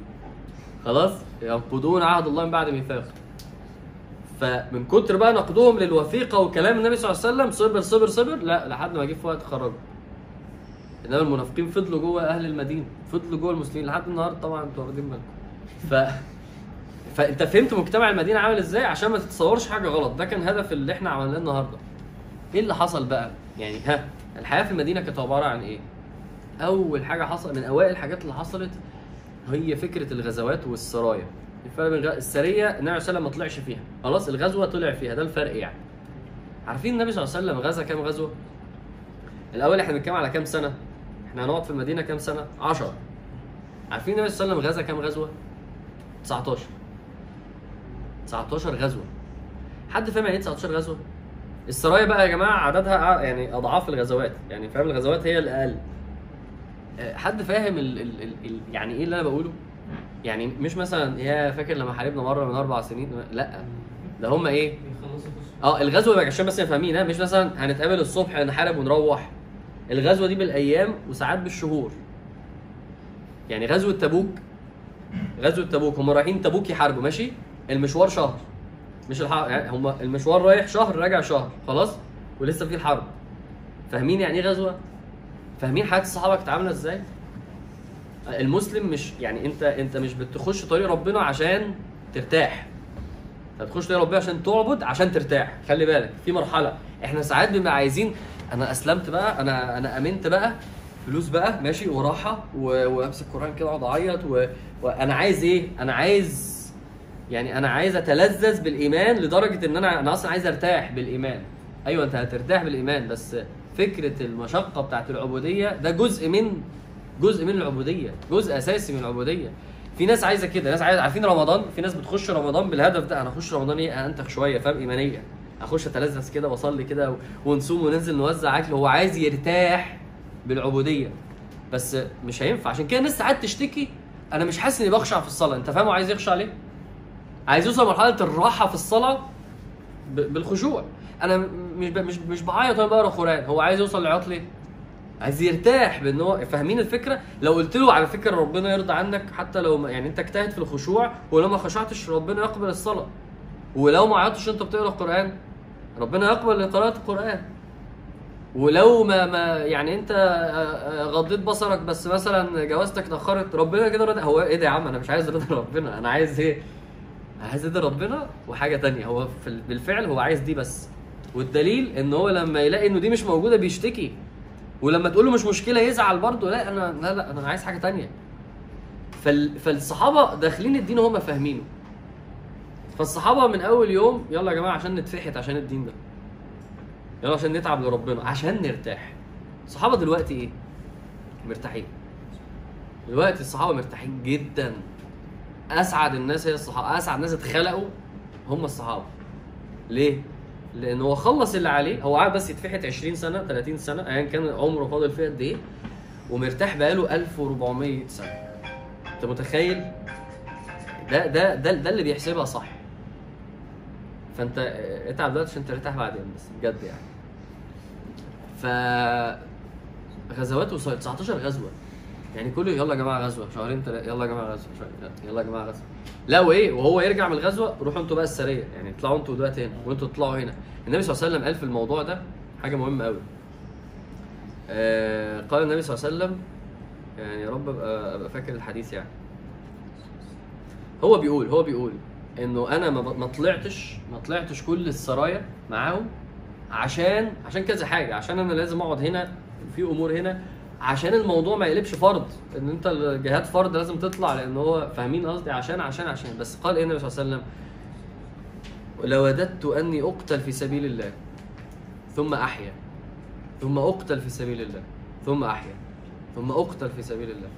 خلاص؟ ينقضون عهد الله من بعد ميثاقه فمن كتر بقى نقدهم للوثيقة وكلام النبي صلى الله عليه وسلم صبر صبر صبر لا لحد ما جه في وقت خرجوا. إنما المنافقين فضلوا جوه أهل المدينة فضلوا جوه المسلمين لحد النهارده طبعا أنتوا واخدين بالكم. ف فأنت فهمت مجتمع المدينة عامل إزاي؟ عشان ما تتصورش حاجة غلط. ده كان هدف اللي إحنا عملناه النهارده. إيه اللي حصل بقى؟ يعني ها الحياة في المدينة كانت عبارة عن إيه؟ أول حاجة حصل من أوائل الحاجات اللي حصلت هي فكرة الغزوات والسرايا. الفرق بين السرية النبي صلى الله عليه وسلم ما طلعش فيها. خلاص الغزوة طلع فيها ده الفرق يعني. عارفين النبي صلى الله عليه وسلم غزا كام غزوة؟ الأول إحنا بنتكلم على كام سنة؟ إحنا هنقعد في المدينة كام سنة؟ 10 عارفين النبي صلى الله عليه وسلم غزا كام غزوة؟ 19 19 غزوة. حد فاهم يعني إيه 19 غزوة؟ السرايا بقى يا جماعة عددها يعني أضعاف الغزوات. يعني فاهم الغزوات هي الأقل. أه، حد فاهم ال ال ال ال يعني إيه اللي أنا بقوله؟ يعني مش مثلا يا فاكر لما حاربنا مرة من أربع سنين؟ لأ. ده هم إيه؟ آه الغزوة بقى عشان بس فاهمين مش مثلا هنتقابل الصبح نحارب ونروح. الغزوة دي بالأيام وساعات بالشهور. يعني غزوة تبوك غزوة تبوك هم رايحين تبوك يحاربوا ماشي؟ المشوار شهر. مش الحرب يعني هم المشوار رايح شهر راجع شهر خلاص؟ ولسه في الحرب. فاهمين يعني إيه غزوة؟ فاهمين حياة الصحابة كانت عاملة إزاي؟ المسلم مش يعني انت أنت مش بتخش طريق ربنا عشان ترتاح. أنت بتخش طريق ربنا عشان تعبد عشان ترتاح. خلي بالك في مرحلة. إحنا ساعات بنبقى عايزين أنا أسلمت بقى أنا أنا آمنت بقى فلوس بقى ماشي وراحة وأمسك القران كده اقعد أعيط. وأنا عايز إيه؟ أنا عايز يعني أنا عايز أتلذذ بالإيمان لدرجة إن أنا أنا أصلا عايز أرتاح بالإيمان. أيوه أنت هترتاح بالإيمان بس فكرة المشقة بتاعت العبودية ده جزء من جزء من العبودية جزء أساسي من العبودية. في ناس عايزة كده ناس عايزه عارفين رمضان؟ في ناس بتخش رمضان بالهدف ده أنا أخش رمضان إيه؟ أنتخ شوية فاهم؟ إيمانية. أخش أتلذذ كده وأصلي كده ونصوم وننزل نوزع أكل هو عايز يرتاح بالعبودية. بس مش هينفع عشان كده الناس ساعات تشتكي أنا مش حاسس إني بخشع في الصلاة. أنت فاهم عايز يخشع ليه؟ عايز يوصل لمرحلة الراحة في الصلاة بالخشوع. أنا مش مش مش بعيط وأنا بقرأ قران هو عايز يوصل للعياط ليه عايز يرتاح بإن هو فاهمين الفكرة؟ لو قلت له على فكرة ربنا يرضى عنك حتى لو ما يعني أنت اجتهد في الخشوع ولو ما خشعتش ربنا يقبل الصلاة. ولو ما عيطتش انت بتقرأ القرآن ربنا يقبل قراءة القرآن. ولو ما ما يعني أنت آه، آه، غضيت بصرك بس مثلا جوازتك اتأخرت ربنا كده هو إيه ده يا عم؟ أنا مش عايز رضا ربنا. أنا عايز إيه؟ رضا ربنا وحاجة تانية. هو في ال- بالفعل هو عايز دي بس. والدليل إن هو لما يلاقي إنه دي مش موجودة بيشتكي. ولما تقول له مش مشكلة يزعل برضه لا أنا لا لا أنا عايز حاجة تانية. فال فالصحابة داخلين الدين وهم فاهمينه. فالصحابة من أول يوم يلا يا جماعة عشان نتفحت عشان الدين ده. يلا عشان نتعب لربنا عشان نرتاح. الصحابة دلوقتي إيه؟ مرتاحين. دلوقتي الصحابة مرتاحين جدا. أسعد الناس هي الصحابة. أسعد ناس اتخلقوا هم الصحابة. ليه؟ لأن هو خلص اللي عليه. هو قاعد بس يتفحت 20 سنة 30 سنة ايا كان عمره فاضل فيه قد إيه. ومرتاح بقاله 1400 سنة. أنت متخيل؟ ده ده ده, ده اللي بيحسبها صح. فأنت آه، اتعب دلوقتي عشان ترتاح بعدين بس بجد يعني. ف غزوات وص- 19 غزوة. يعني كل يلا يا جماعة غزوة شهرين تلاتة يلا يا جماعة غزوة يلا يا جماعة غزوة. لا وايه وهو يرجع من الغزوة روحوا أنتوا بقى السريه يعني اطلعوا أنتوا دلوقتي هنا وانتوا تطلعوا هنا. النبي صلى الله عليه وسلم قال في الموضوع ده حاجة مهمة قوي آه قال النبي صلى الله عليه وسلم يعني يا رب ابقى أبقى فاكر الحديث يعني. هو بيقول هو بيقول إنه أنا ما طلعتش ما طلعتش كل السرايا معاهم عشان عشان كذا حاجة عشان أنا لازم أقعد هنا في أمور هنا عشان الموضوع ما يقلبش فرض إن أنت الجهاد فرض لازم تطلع لأن هو فاهمين قصدي عشان عشان عشان. بس قال إيه النبي صلى الله عليه وسلم؟ لوددت أني أقتل في سبيل الله ثم أحيا. ثم أقتل في سبيل الله ثم أحيا. ثم أقتل في سبيل الله.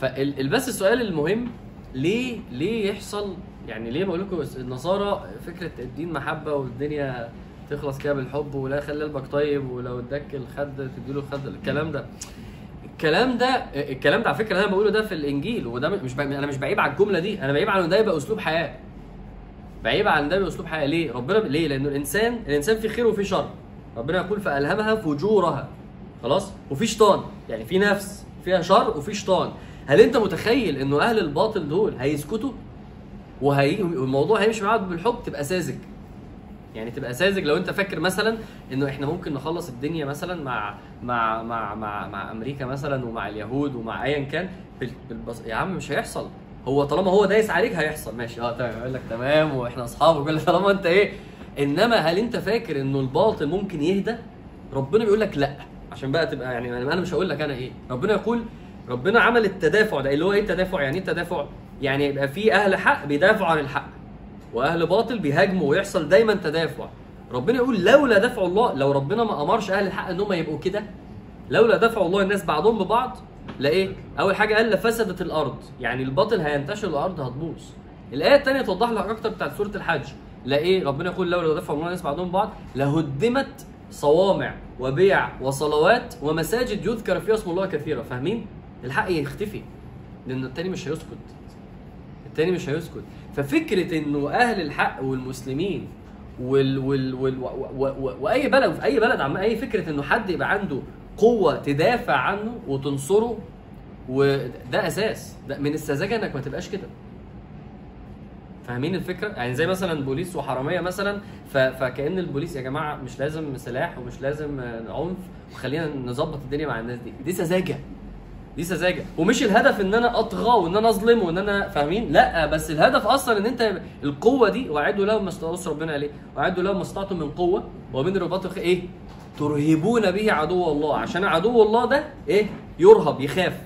فالبس السؤال المهم ليه ليه يحصل يعني ليه بقول لكم النصارى فكرة الدين محبة والدنيا تخلص كده بالحب ولا خلي قلبك طيب ولو اداك الخد تديله الخد. الكلام ده. الكلام ده الكلام ده على فكرة أنا بقوله ده في الإنجيل وده مش ب... أنا مش بعيب على الجملة دي أنا بعيب على إن ده يبقى أسلوب حياة. بعيب عن ده باسلوب حياة. ليه؟ ربنا ليه؟ لأنه الإنسان الإنسان فيه خير وفيه شر. ربنا يقول فألهمها فجورها. خلاص؟ وفي شيطان. يعني في نفس فيها شر وفي شيطان. هل أنت متخيل إنه أهل الباطل دول هيسكتوا؟ وهي والموضوع هيمشي معاهم بالحب؟ تبقى ساذج. يعني تبقى ساذج لو انت فاكر مثلا إنه إحنا ممكن نخلص الدنيا مثلا مع مع مع مع, مع أمريكا مثلا ومع اليهود ومع ايا كان بال- بالبص... يا عم مش هيحصل. هو طالما هو دايس عليك هيحصل. ماشي آه تمام. يقول لك تمام وإحنا أصحاب وكل طالما أنت إيه. إنما هل أنت فاكر إنه الباطل ممكن يهدى؟ ربنا بيقول لك لأ. عشان بقى تبقى يعني أنا مش هقول لك أنا إيه. ربنا يقول ربنا عمل التدافع ده. اللي هو إيه التدافع؟ يعني إيه التدافع؟ يعني يبقى في أهل حق بيدافعوا عن الحق. وأهل باطل بيهاجموا ويحصل دايما تدافع. ربنا يقول لولا دفع الله لو ربنا ما أمرش أهل الحق ان هم يبقوا كده لولا دفع الله الناس بعضهم ببعض لا إيه أول حاجة قال لفسدت الأرض. يعني الباطل هينتشر الأرض هتبوظ. الآية الثانية توضح لك أكتر بتاعت سورة الحج. لا إيه ربنا يقول لولا دفع الله الناس بعضهم ببعض لهدمت صوامع وبيع وصلوات ومساجد يذكر فيها اسم الله كثيرا. فاهمين؟ الحق يختفي لأن التاني مش هيسكت. التاني مش هيسكت. ففكرة إنه أهل الحق والمسلمين وال وال وال وأي بلد في أي بلد عم أي فكرة إنه حد يبقى عنده قوة تدافع عنه وتنصره وده أساس. ده من السذاجة إنك ما تبقاش كده. فاهمين الفكرة؟ يعني زي مثلا بوليس وحرامية مثلا. فكأن البوليس يا جماعة مش لازم سلاح ومش لازم عنف وخلينا نظبط الدنيا مع الناس دي. دي سذاجة. دي سذاجه ومش الهدف إن أنا أطغى وإن أنا أظلم وإن أنا فاهمين؟ لا بس الهدف أصلا إن أنت القوة دي وأعدوا لهم ما استطاعوا ربنا عليه وأعدوا لهم ما استطعتم من قوة. ومن رباط إيه؟ ترهبون به عدو الله. عشان عدو الله ده إيه؟ يرهب يخاف.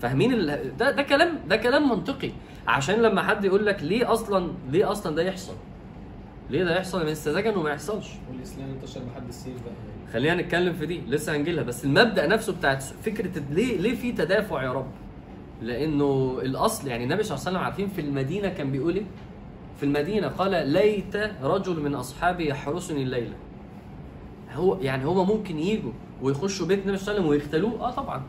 فاهمين ال... ده ده كلام ده كلام منطقي. عشان لما حد يقول لك ليه أصلا ليه أصلا ده يحصل؟ ليه ده يحصل؟ من السذاجه انه ما يحصلش. والإسلام انتشر بحد السيف بقى. خلينا نتكلم في دي لسه هنجيلها. بس المبدأ نفسه بتاعت فكرة ليه ليه في تدافع يا رب؟ لأنه الأصل يعني النبي صلى الله عليه وسلم عارفين في المدينة كان بيقول إيه؟ في المدينة قال ليت رجل من أصحابي يحرسني الليلة. هو يعني هما ممكن يجوا ويخشوا بيت النبي صلى الله عليه وسلم ويختلوه؟ آه طبعا.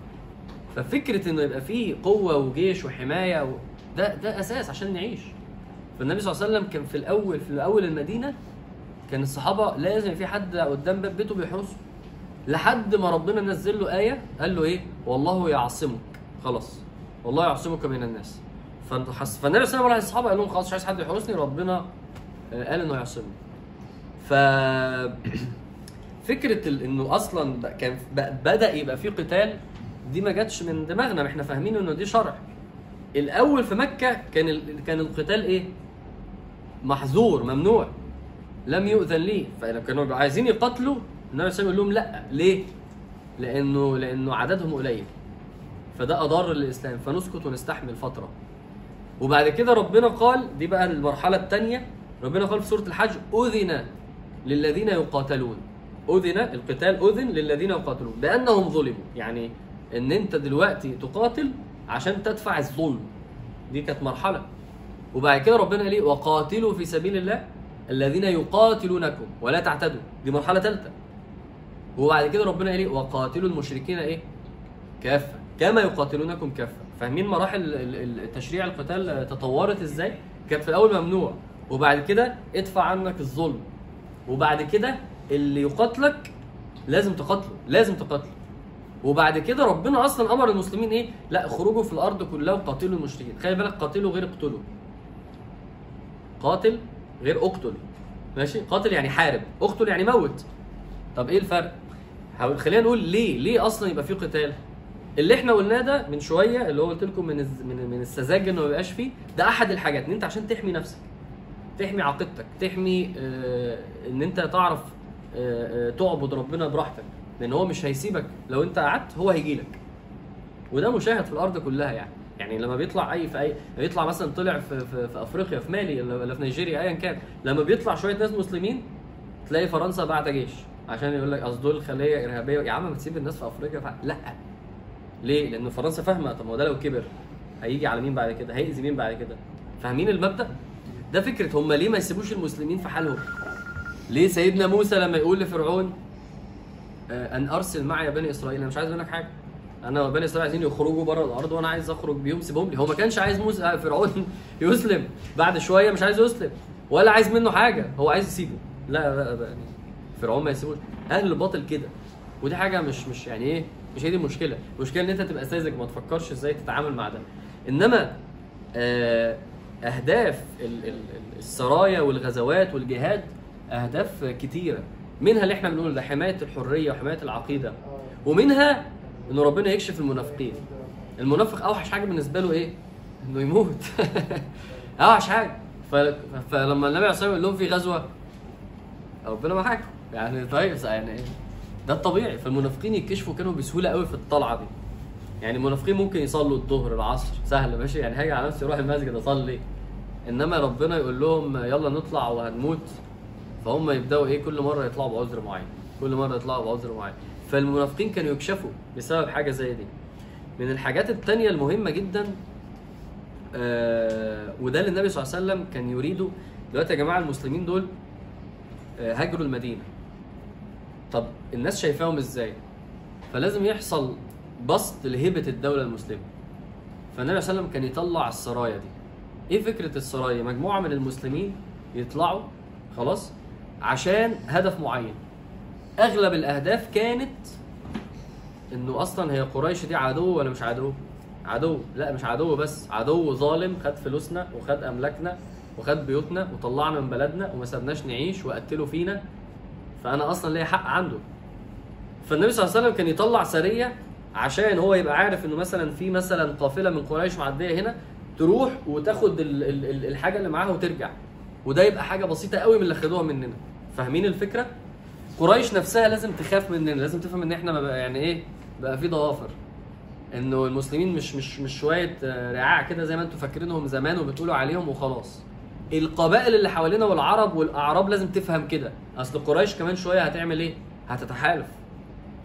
ففكرة إنه يبقى فيه قوة وجيش وحماية و... ده ده أساس عشان نعيش. فالنبي صلى الله عليه وسلم كان في الأول في أول المدينة كان الصحابة لازم في حد قدام باب بيته بيحرسه لحد ما ربنا نزل له آية قال له إيه؟ والله يعصمك. خلاص. والله يعصمك من الناس. فأنت. فالنبي صلى الله عليه وسلم الصحابة قال لهم خلاص مش عايز حد يحرسني ربنا آه، قال إنه يعصمني ف فكرة إنه أصلا كان بدأ يبقى في قتال دي ما جاتش من دماغنا. ما إحنا فاهمين إنه دي شرع. الأول في مكة كان ال... كان القتال إيه؟ محظور ممنوع. لم يؤذن لي. فلما كانوا عايزين يقتلوا النبي صلى الله عليه وسلم لهم لا. ليه؟ لأنه لأنه عددهم قليل. فده أضر للإسلام. فنسكت ونستحمل فترة. وبعد كده ربنا قال دي بقى المرحلة الثانية ربنا قال في سورة الحج أذن للذين يقاتلون. أذن القتال أذن للذين يقاتلون. بأنهم ظلموا. يعني إن أنت دلوقتي تقاتل عشان تدفع الظلم. دي كانت مرحلة. وبعد كده ربنا قال إيه؟ وقاتلوا في سبيل الله. الذين يقاتلونكم ولا تعتدوا. دي مرحلة ثالثه وبعد كده ربنا قال إيه؟ وقاتلوا المشركين إيه؟ كافة. كما يقاتلونكم كافة. فاهمين مراحل التشريع القتال تطورت إزاي؟ كانت في الأول ممنوع. وبعد كده ادفع عنك الظلم. وبعد كده اللي يقاتلك لازم تقاتله. لازم تقاتله. وبعد كده ربنا أصلا أمر المسلمين إيه؟ لا اخرجوا في الأرض كلها وقاتلوا المشركين. خلي بالك قاتلوا غير اقتلوا قاتل غير أقتل. ماشي؟ قاتل يعني حارب. أقتل يعني موت. طب إيه الفرق؟ خلينا نقول ليه ليه أصلا يبقى في قتال؟ اللي إحنا قلناه ده من شوية اللي هو قلت لكم من من من السذاجة إنه ما يبقاش فيه ده أحد الحاجات إن أنت عشان تحمي نفسك تحمي عقيدتك تحمي آه إن أنت تعرف آه آه تعبد ربنا براحتك. لأن هو مش هيسيبك. لو أنت قعدت هو هيجي لك وده مشاهد في الأرض كلها يعني. يعني لما بيطلع أي في أي بيطلع مثلا طلع في, في, في أفريقيا في مالي ولا في نيجيريا ايا كان لما بيطلع شوية ناس مسلمين تلاقي فرنسا بعت جيش عشان يقول لك أصل دول خلية إرهابية يا عم ما تسيب الناس في أفريقيا فع... لأ ليه؟ لأن فرنسا فاهمة طب ما هو ده لو كبر هيجي على مين بعد كده؟ هيأذي مين بعد كده؟ فاهمين المبدأ؟ ده فكرة هم ليه ما يسيبوش المسلمين في حالهم؟ ليه سيدنا موسى لما يقول لفرعون آه، أن أرسل معي بني إسرائيل أنا مش عايز منك حاجة أنا وبني اسرائيل عايزين يخرجوا بره الأرض وأنا عايز اخرج بيهم سيبهم لي. هو ما كانش عايز موسى آه، فرعون يسلم. بعد شوية مش عايز يسلم. ولا عايز منه حاجة. هو عايز يسيبه. لا بقى يعني فرعون ما يسيبوش. أهل الباطل كده. ودي حاجة مش مش يعني إيه؟ مش هي دي المشكلة. المشكلة إن أنت تبقى ساذج ما تفكرش إزاي تتعامل مع ده. إنما آه، أهداف ال- ال- ال- السرايا والغزوات والجهاد أهداف كتيرة. منها اللي إحنا بنقول ده حماية الحرية وحماية العقيدة. ومنها إنه ربنا يكشف المنافقين. المنافق أوحش حاجة بالنسبة له إيه؟ إنه يموت. أوحش حاجة. فلما النبي عليه الصلاة يقول لهم في غزوة ربنا معاكم يعني طيب يعني إيه ده الطبيعي. فالمنافقين يتكشفوا كانوا بسهولة قوي في الطلعة دي. يعني المنافقين ممكن يصلوا الظهر العصر سهل ماشي؟ يعني هاجي على نفسي أروح المسجد أصلي. إنما ربنا يقول لهم يلا نطلع وهنموت. فهم يبدأوا إيه؟ كل مرة يطلعوا بعذر معين. كل مرة يطلعوا بعذر معين. فالمنافقين كانوا يكشفوا بسبب حاجة زي دي. من الحاجات التانية المهمة جدا آه وده اللي النبي صلى الله عليه وسلم كان يريده. دلوقتي يا جماعة المسلمين دول آه هاجروا المدينة. طب الناس شايفاهم إزاي؟ فلازم يحصل بسط لهيبة الدولة المسلمة. فالنبي صلى الله عليه وسلم كان يطلع السرايا دي. إيه فكرة السرايا؟ مجموعة من المسلمين يطلعوا خلاص عشان هدف معين. أغلب الأهداف كانت إنه أصلا هي قريش دي عدو ولا مش عدو؟ عدو. لا مش عدو بس. عدو ظالم خد فلوسنا وخد أملاكنا وخد بيوتنا وطلعنا من بلدنا وما سابناش نعيش وقتلوا فينا. فأنا أصلا ليا حق عنده. فالنبي صلى الله عليه وسلم كان يطلع سريه عشان هو يبقى عارف إنه مثلا في مثلا قافلة من قريش معدية هنا تروح وتاخد ال- ال- ال- الحاجة اللي معاها وترجع. وده يبقى حاجة بسيطة قوي من اللي خدوها مننا. فاهمين الفكرة؟ قريش نفسها لازم تخاف مننا لازم تفهم إن إحنا بقى يعني إيه بقى في ضوافر. إنه المسلمين مش مش مش شوية آه، رعاع كده زي ما أنتم فاكرينهم زمان وبتقولوا عليهم وخلاص. القبائل اللي حوالينا والعرب والأعراب لازم تفهم كده. أصل قريش كمان شوية هتعمل إيه؟ هتتحالف.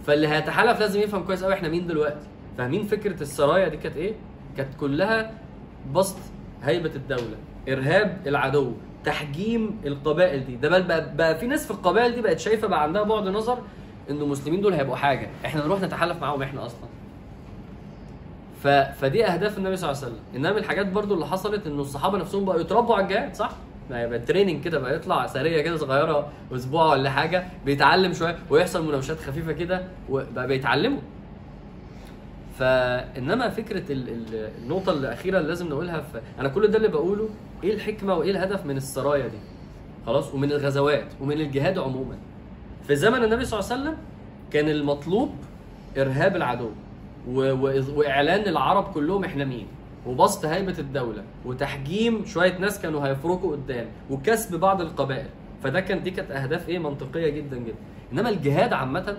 فاللي هيتحالف لازم يفهم كويس قوي إحنا مين دلوقتي. فاهمين فكرة السرايا دي كانت إيه؟ كانت كلها بسط هيبة الدولة إرهاب العدو. تحجيم القبائل دي. ده بل بقى, بقى في ناس في القبائل دي بقت شايفة بقى عندها بعد نظر ان المسلمين دول هيبقوا حاجة. إحنا نروح نتحالف معاهم إحنا أصلا. ف... فدي أهداف النبي صلى الله عليه وسلم. إنما الحاجات برضو اللي حصلت إنه الصحابة نفسهم بقوا يتربوا على الجهاد صح؟ ما يبقى تريننج كده بقى يطلع سرية كده صغيرة أسبوع ولا حاجة بيتعلم شوية ويحصل مناوشات خفيفة كده وبقى بيتعلموا. فإنما فكرة ال... ال... النقطة الأخيرة اللي لازم نقولها في أنا كل ده اللي بقوله إيه الحكمة وإيه الهدف من السرايا دي؟ خلاص؟ ومن الغزوات ومن الجهاد عموما. في زمن النبي صلى الله عليه وسلم كان المطلوب إرهاب العدو و... و... وإعلان العرب كلهم إحنا مين؟ وبسط هيبة الدولة وتحجيم شوية ناس كانوا هيفرقوا قدام وكسب بعض القبائل. فده كان دي كانت أهداف إيه؟ منطقية جدا جدا. إنما الجهاد عامة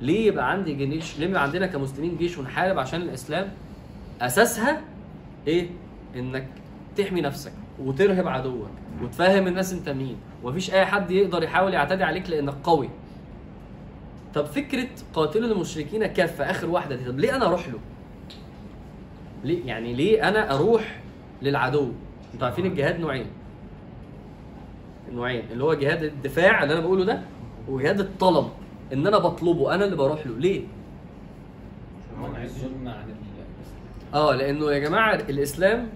ليه يبقى عندي جيش ليه يبقى عندنا كمسلمين جيش ونحارب عشان الإسلام؟ أساسها إيه؟ إنك تحمي نفسك وترهب عدوك وتفهم الناس أنت مين. ومفيش أي حد يقدر يحاول يعتدي عليك لأنك قوي. طب فكرة قاتلوا المشركين كافة آخر واحدة دي طب ليه أنا أروح له؟ ليه؟ يعني ليه أنا أروح للعدو؟ أنتوا عارفين الجهاد نوعين. نوعين اللي هو جهاد الدفاع اللي أنا بقوله ده وجهاد الطلب. ان أنا بطلبه أنا اللي بروح له. ليه؟ آه لأنه يا جماعة الإسلام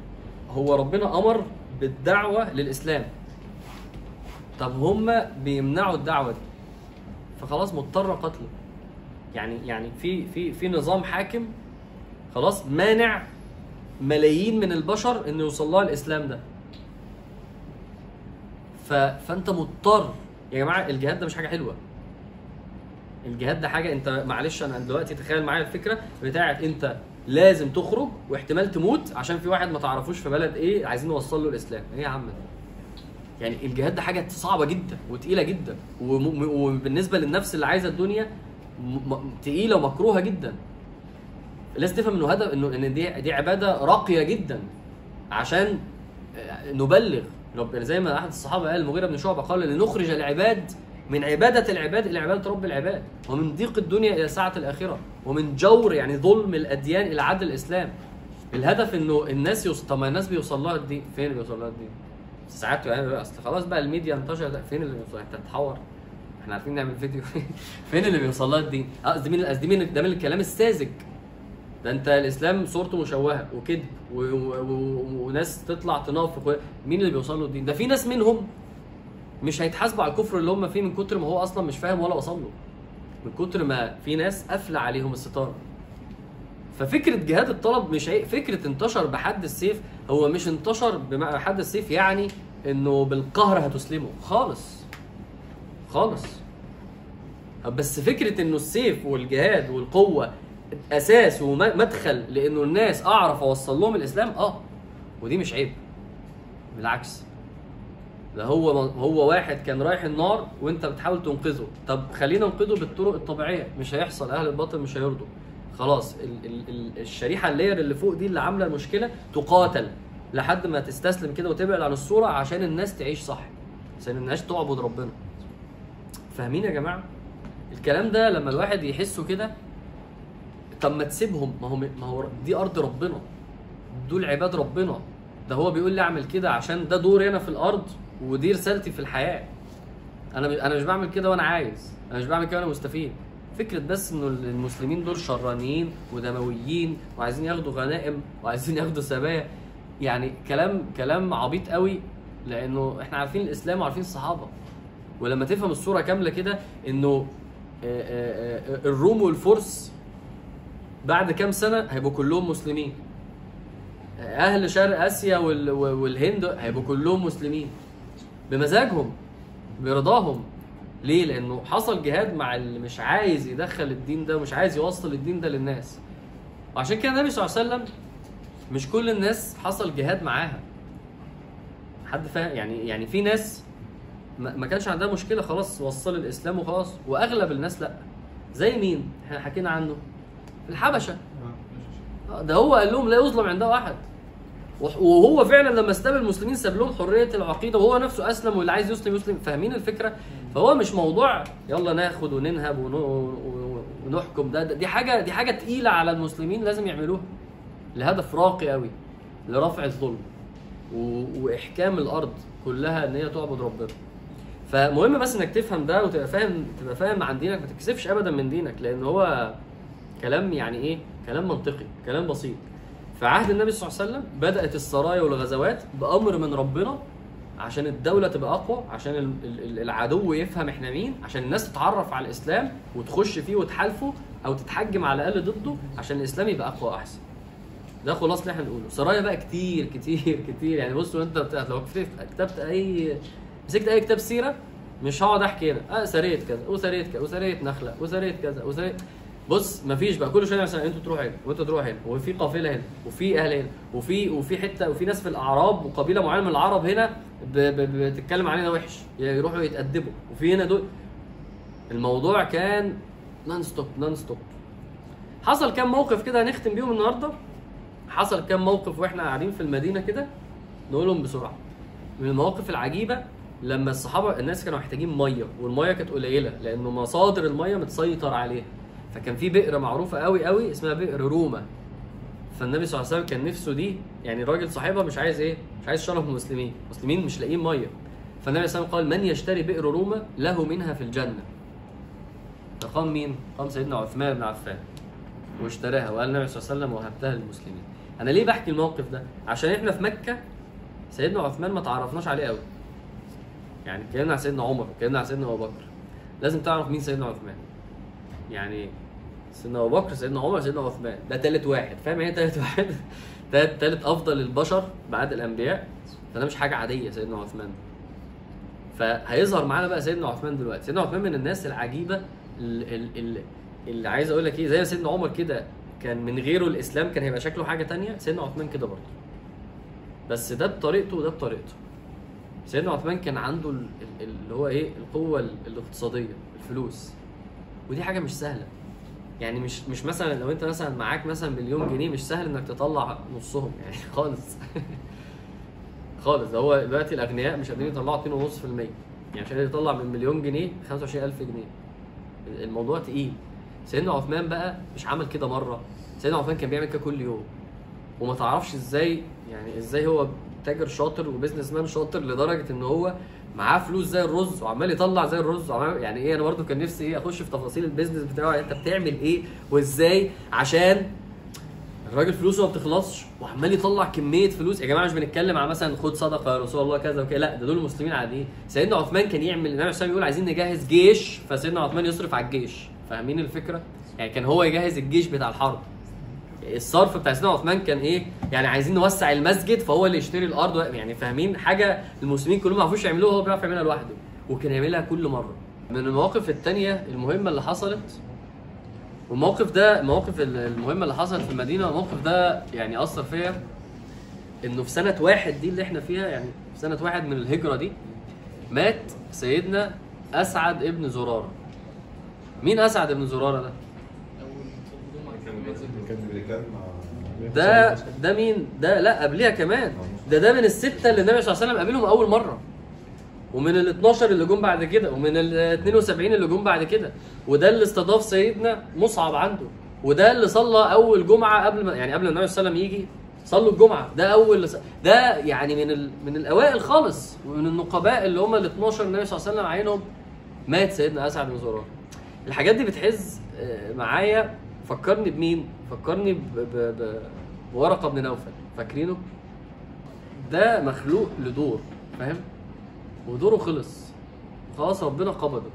هو ربنا أمر بالدعوة للإسلام. طب هم بيمنعوا الدعوة دي؟ فخلاص مضطر قتله. يعني يعني في في في نظام حاكم خلاص مانع ملايين من البشر انه يوصل لها الإسلام ده. ف... فأنت مضطر. يا جماعة الجهاد ده مش حاجة حلوة. الجهاد ده حاجة انت معلش أنا دلوقتي تخيل معايا الفكرة بتاعت انت لازم تخرج واحتمال تموت عشان في واحد ما تعرفوش في بلد إيه عايزين نوصل له الإسلام. إيه يا عم ده؟ يعني الجهاد ده حاجة صعبة جدا وتقيلة جدا وبالنسبة للنفس اللي عايزة الدنيا تقيلة ومكروهة جدا. لازم تفهم إنه هدف إنه إن دي دي عبادة راقية جدا عشان آه، نبلغ. زي ما أحد الصحابة قال المغيرة بن شعبة قال لنخرج العباد من عبادة العباد إلى عبادة رب العباد. ومن ضيق الدنيا إلى سعه الآخرة. ومن جور يعني ظلم الأديان إلى عدل الإسلام. الهدف إنه الناس يوصل طب ما الناس بيوصل لها الدين فين بيوصل لها الدين؟ ساعات يعني أصل خلاص بقى الميديا انتشرت فين اللي بيوصل أنت تتحور إحنا عارفين نعمل فيديو. فين اللي بيوصل لها الدين؟ قصدي مين قصدي مين ده من الكلام الساذج. ده أنت الإسلام صورته مشوهة وكذب وناس تطلع تنافق مين اللي بيوصل له الدين؟ ده في ناس منهم مش هيتحاسبوا على الكفر اللي هم فيه من كتر ما هو أصلا مش فاهم ولا وصل له. من كتر ما في ناس قافلة عليهم الستارة. ففكرة جهاد الطلب مش عي... فكرة انتشر بحد السيف هو مش انتشر بحد السيف يعني إنه بالقهر هتسلمه. خالص. خالص. بس فكرة إنه السيف والجهاد والقوة أساس ومدخل لإنه الناس أعرف أوصل لهم الإسلام آه. ودي مش عيب. بالعكس. ده هو هو واحد كان رايح النار وانت بتحاول تنقذه. طب خلينا ننقذه بالطرق الطبيعية. مش هيحصل أهل الباطل مش هيرضوا. خلاص ال ال ال الشريحة اللاير اللي فوق دي اللي عاملة المشكلة تقاتل لحد ما تستسلم كده وتبعد عن الصورة عشان الناس تعيش صح عشان الناس تعبد ربنا. فاهمين يا جماعة؟ الكلام ده لما الواحد يحسه كده طب ما تسيبهم. ما هو ما هو دي أرض ربنا. دول عباد ربنا. ده هو بيقول لي أعمل كده عشان ده دوري أنا في الأرض. ودي رسالتي في الحياة. أنا أنا مش بعمل كده وأنا عايز. أنا مش بعمل كده وأنا مستفيد. فكرة بس إنه المسلمين دول شرانيين ودمويين وعايزين ياخدوا غنائم وعايزين ياخدوا سبايا يعني كلام كلام عبيط قوي لأنه إحنا عارفين الإسلام وعارفين الصحابة. ولما تفهم الصورة كاملة كده إنه آه، آه، آه، الروم والفرس بعد كام سنة هيبقوا كلهم مسلمين. أهل شرق آسيا وال- والهند هيبقوا كلهم مسلمين. بمزاجهم برضاهم. ليه؟ لأنه حصل جهاد مع اللي مش عايز يدخل الدين ده ومش عايز يوصل الدين ده للناس. وعشان كده النبي صلى الله عليه وسلم مش كل الناس حصل جهاد معاها. حد فاهم؟ يعني يعني في ناس ما كانش عندها مشكلة خلاص وصل الإسلام وخلاص وأغلب الناس لأ. زي مين؟ إحنا حكينا عنه. الحبشة. آه، ده هو قال لهم لا يظلم عندها أحد. وهو فعلا لما استقبل المسلمين ساب لهم حرية العقيدة وهو نفسه أسلم واللي عايز يسلم يسلم. فاهمين الفكرة؟ فهو مش موضوع يلا ناخد وننهب ون- ون- ونحكم. ده, ده دي حاجة دي حاجة تقيلة على المسلمين لازم يعملوها. لهدف راقي قوي لرفع الظلم وإحكام الأرض كلها إن هي تعبد ربنا. فمهم بس إنك تفهم ده وتبقى فاهم تبقى فاهم عن دينك. ما تكسفش ابدا من دينك لأن هو كلام يعني إيه؟ كلام منطقي كلام بسيط. في عهد النبي صلى الله عليه وسلم بدأت السرايا والغزوات بأمر من ربنا عشان الدولة تبقى أقوى عشان ال- ال- العدو يفهم إحنا مين عشان الناس تتعرف على الإسلام وتخش فيه وتحالفه أو تتحجم على الأقل ضده عشان الإسلام يبقى أقوى وأحسن. ده خلاص اللي إحنا نقوله سرايا بقى كتير كتير كتير. يعني بصوا أنت لو كتبت اي مسكت أي كتاب سيرة مش هقعد أحكي هنا. آه سريه كذا وسريه كذا وسريه نخلة وسريه كذا وسريه بص مفيش بقى. كل شوية مثلا أنتوا تروحوا هنا وانتوا تروحوا هنا وفي قافلة هنا وفي أهل هنا وفي وفي حتة وفي ناس في الأعراب وقبيلة معينة من العرب هنا بتتكلم علينا وحش. يروحوا يتأدبوا وفي هنا دول. الموضوع كان non stop non stop حصل كام موقف كده هنختم بيهم النهارده؟ حصل كام موقف وإحنا قاعدين في المدينة كده؟ نقولهم بسرعة. من المواقف العجيبة لما الصحابة الناس كانوا محتاجين مية والمية كانت قليلة لأنه مصادر المية متسيطر عليها. فكان في بئر معروفة قوي قوي اسمها بئر روما. فالنبي صلى الله عليه وسلم كان نفسه دي يعني راجل صاحبها مش عايز إيه؟ مش عايز شرف المسلمين. المسلمين مش لاقيين مية. فالنبي صلى الله عليه وسلم قال من يشتري بئر روما له منها في الجنة. فقام مين؟ قام سيدنا عثمان بن عفان. واشتراها وقال النبي صلى الله عليه وسلم وهبتها للمسلمين. أنا ليه بحكي الموقف ده؟ عشان إحنا في مكة سيدنا عثمان ما تعرفناش عليه قوي. يعني اتكلمنا عن سيدنا عمر اتكلمنا عن سيدنا أبو بكر. لازم تعرف مين سيدنا عثمان. يعني سيدنا أبو بكر سيدنا عمر سيدنا عثمان. ده تالت واحد. فاهم إيه تالت واحد؟ تالت أفضل البشر بعد الأنبياء. فده مش حاجة عادية سيدنا عثمان. فهيظهر معانا بقى سيدنا عثمان دلوقتي. سيدنا عثمان من الناس العجيبة ال- ال- ال- اللي عايز أقول لك إيه زي سيدنا عمر كده كان من غيره الإسلام كان هيبقى شكله حاجة تانية سيدنا عثمان كده برضه. بس ده بطريقته وده بطريقته. سيدنا عثمان كان عنده ال- ال- اللي هو إيه القوة ال- الاقتصادية الفلوس. ودي حاجة مش سهلة. يعني مش مش مثلا لو أنت مثلا معاك مثلا مليون جنيه مش سهل إنك تطلع نصهم يعني خالص. خالص هو دلوقتي الأغنياء مش قادرين يطلعوا 2.5% يعني عشان قادر يطلع من مليون جنيه 25000 جنيه. الموضوع تقيل. سيدنا عثمان بقى مش عمل كده مرة. سيدنا عثمان كان بيعمل كده كل يوم. وما تعرفش إزاي يعني إزاي هو تاجر شاطر و businessman شاطر لدرجة إن هو معاه فلوس زي الرز وعمال يطلع زي الرز. يعني إيه أنا برضو كان نفسي إيه أخش في تفاصيل ال business بتاعه. أنت بتعمل إيه وإزاي؟ عشان الراجل فلوسه ما بتخلصش وعمال يطلع كمية فلوس. يا جماعة مش بنتكلم على مثلا خد صدقة يا رسول الله كذا وكذا لا ده دول مسلمين عاديين. سيدنا عثمان كان يعمل النبي عليه الصلاه يقول عايزين نجهز جيش فسيدنا عثمان يصرف على الجيش. فاهمين الفكرة؟ يعني كان هو يجهز الجيش بتاع الحرب. الصرف بتاع سيدنا عثمان كان إيه؟ يعني عايزين نوسع المسجد فهو اللي يشتري الأرض يعني فاهمين؟ حاجة المسلمين كلهم ما يعرفوش يعملوها هو بيعرف يعملها لوحده وكان يعملها كل مرة. من المواقف التانية المهمة اللي حصلت والموقف ده المواقف المهمة اللي حصلت في المدينة الموقف ده يعني أثر فيا إنه في سنة واحد دي اللي إحنا فيها يعني في سنة واحد من الهجرة دي مات سيدنا أسعد ابن زرارة. مين أسعد ابن زرارة ده؟ ده ده مين؟ ده لا قبلها كمان. ده ده من الستة اللي النبي صلى الله عليه وسلم قابلهم أول مرة. ومن ال 12 اللي جم بعد كده ومن ال 72 اللي جم بعد كده. وده اللي استضاف سيدنا مصعب عنده. وده اللي صلى أول جمعة قبل ما يعني قبل النبي صلى الله عليه وسلم يجي. صلوا الجمعة. ده أول ده يعني من ال... من الأوائل خالص. ومن النقباء اللي هم ال 12 النبي صلى الله عليه وسلم عينهم مات سيدنا أسعد بن زرارة الحاجات دي بتحز آه، معايا. فكرني بمين؟ فكرني. بورقة بن نوفل فاكرينه؟ ده مخلوق لدور فاهم؟ ودوره خلص خلاص ربنا قبضه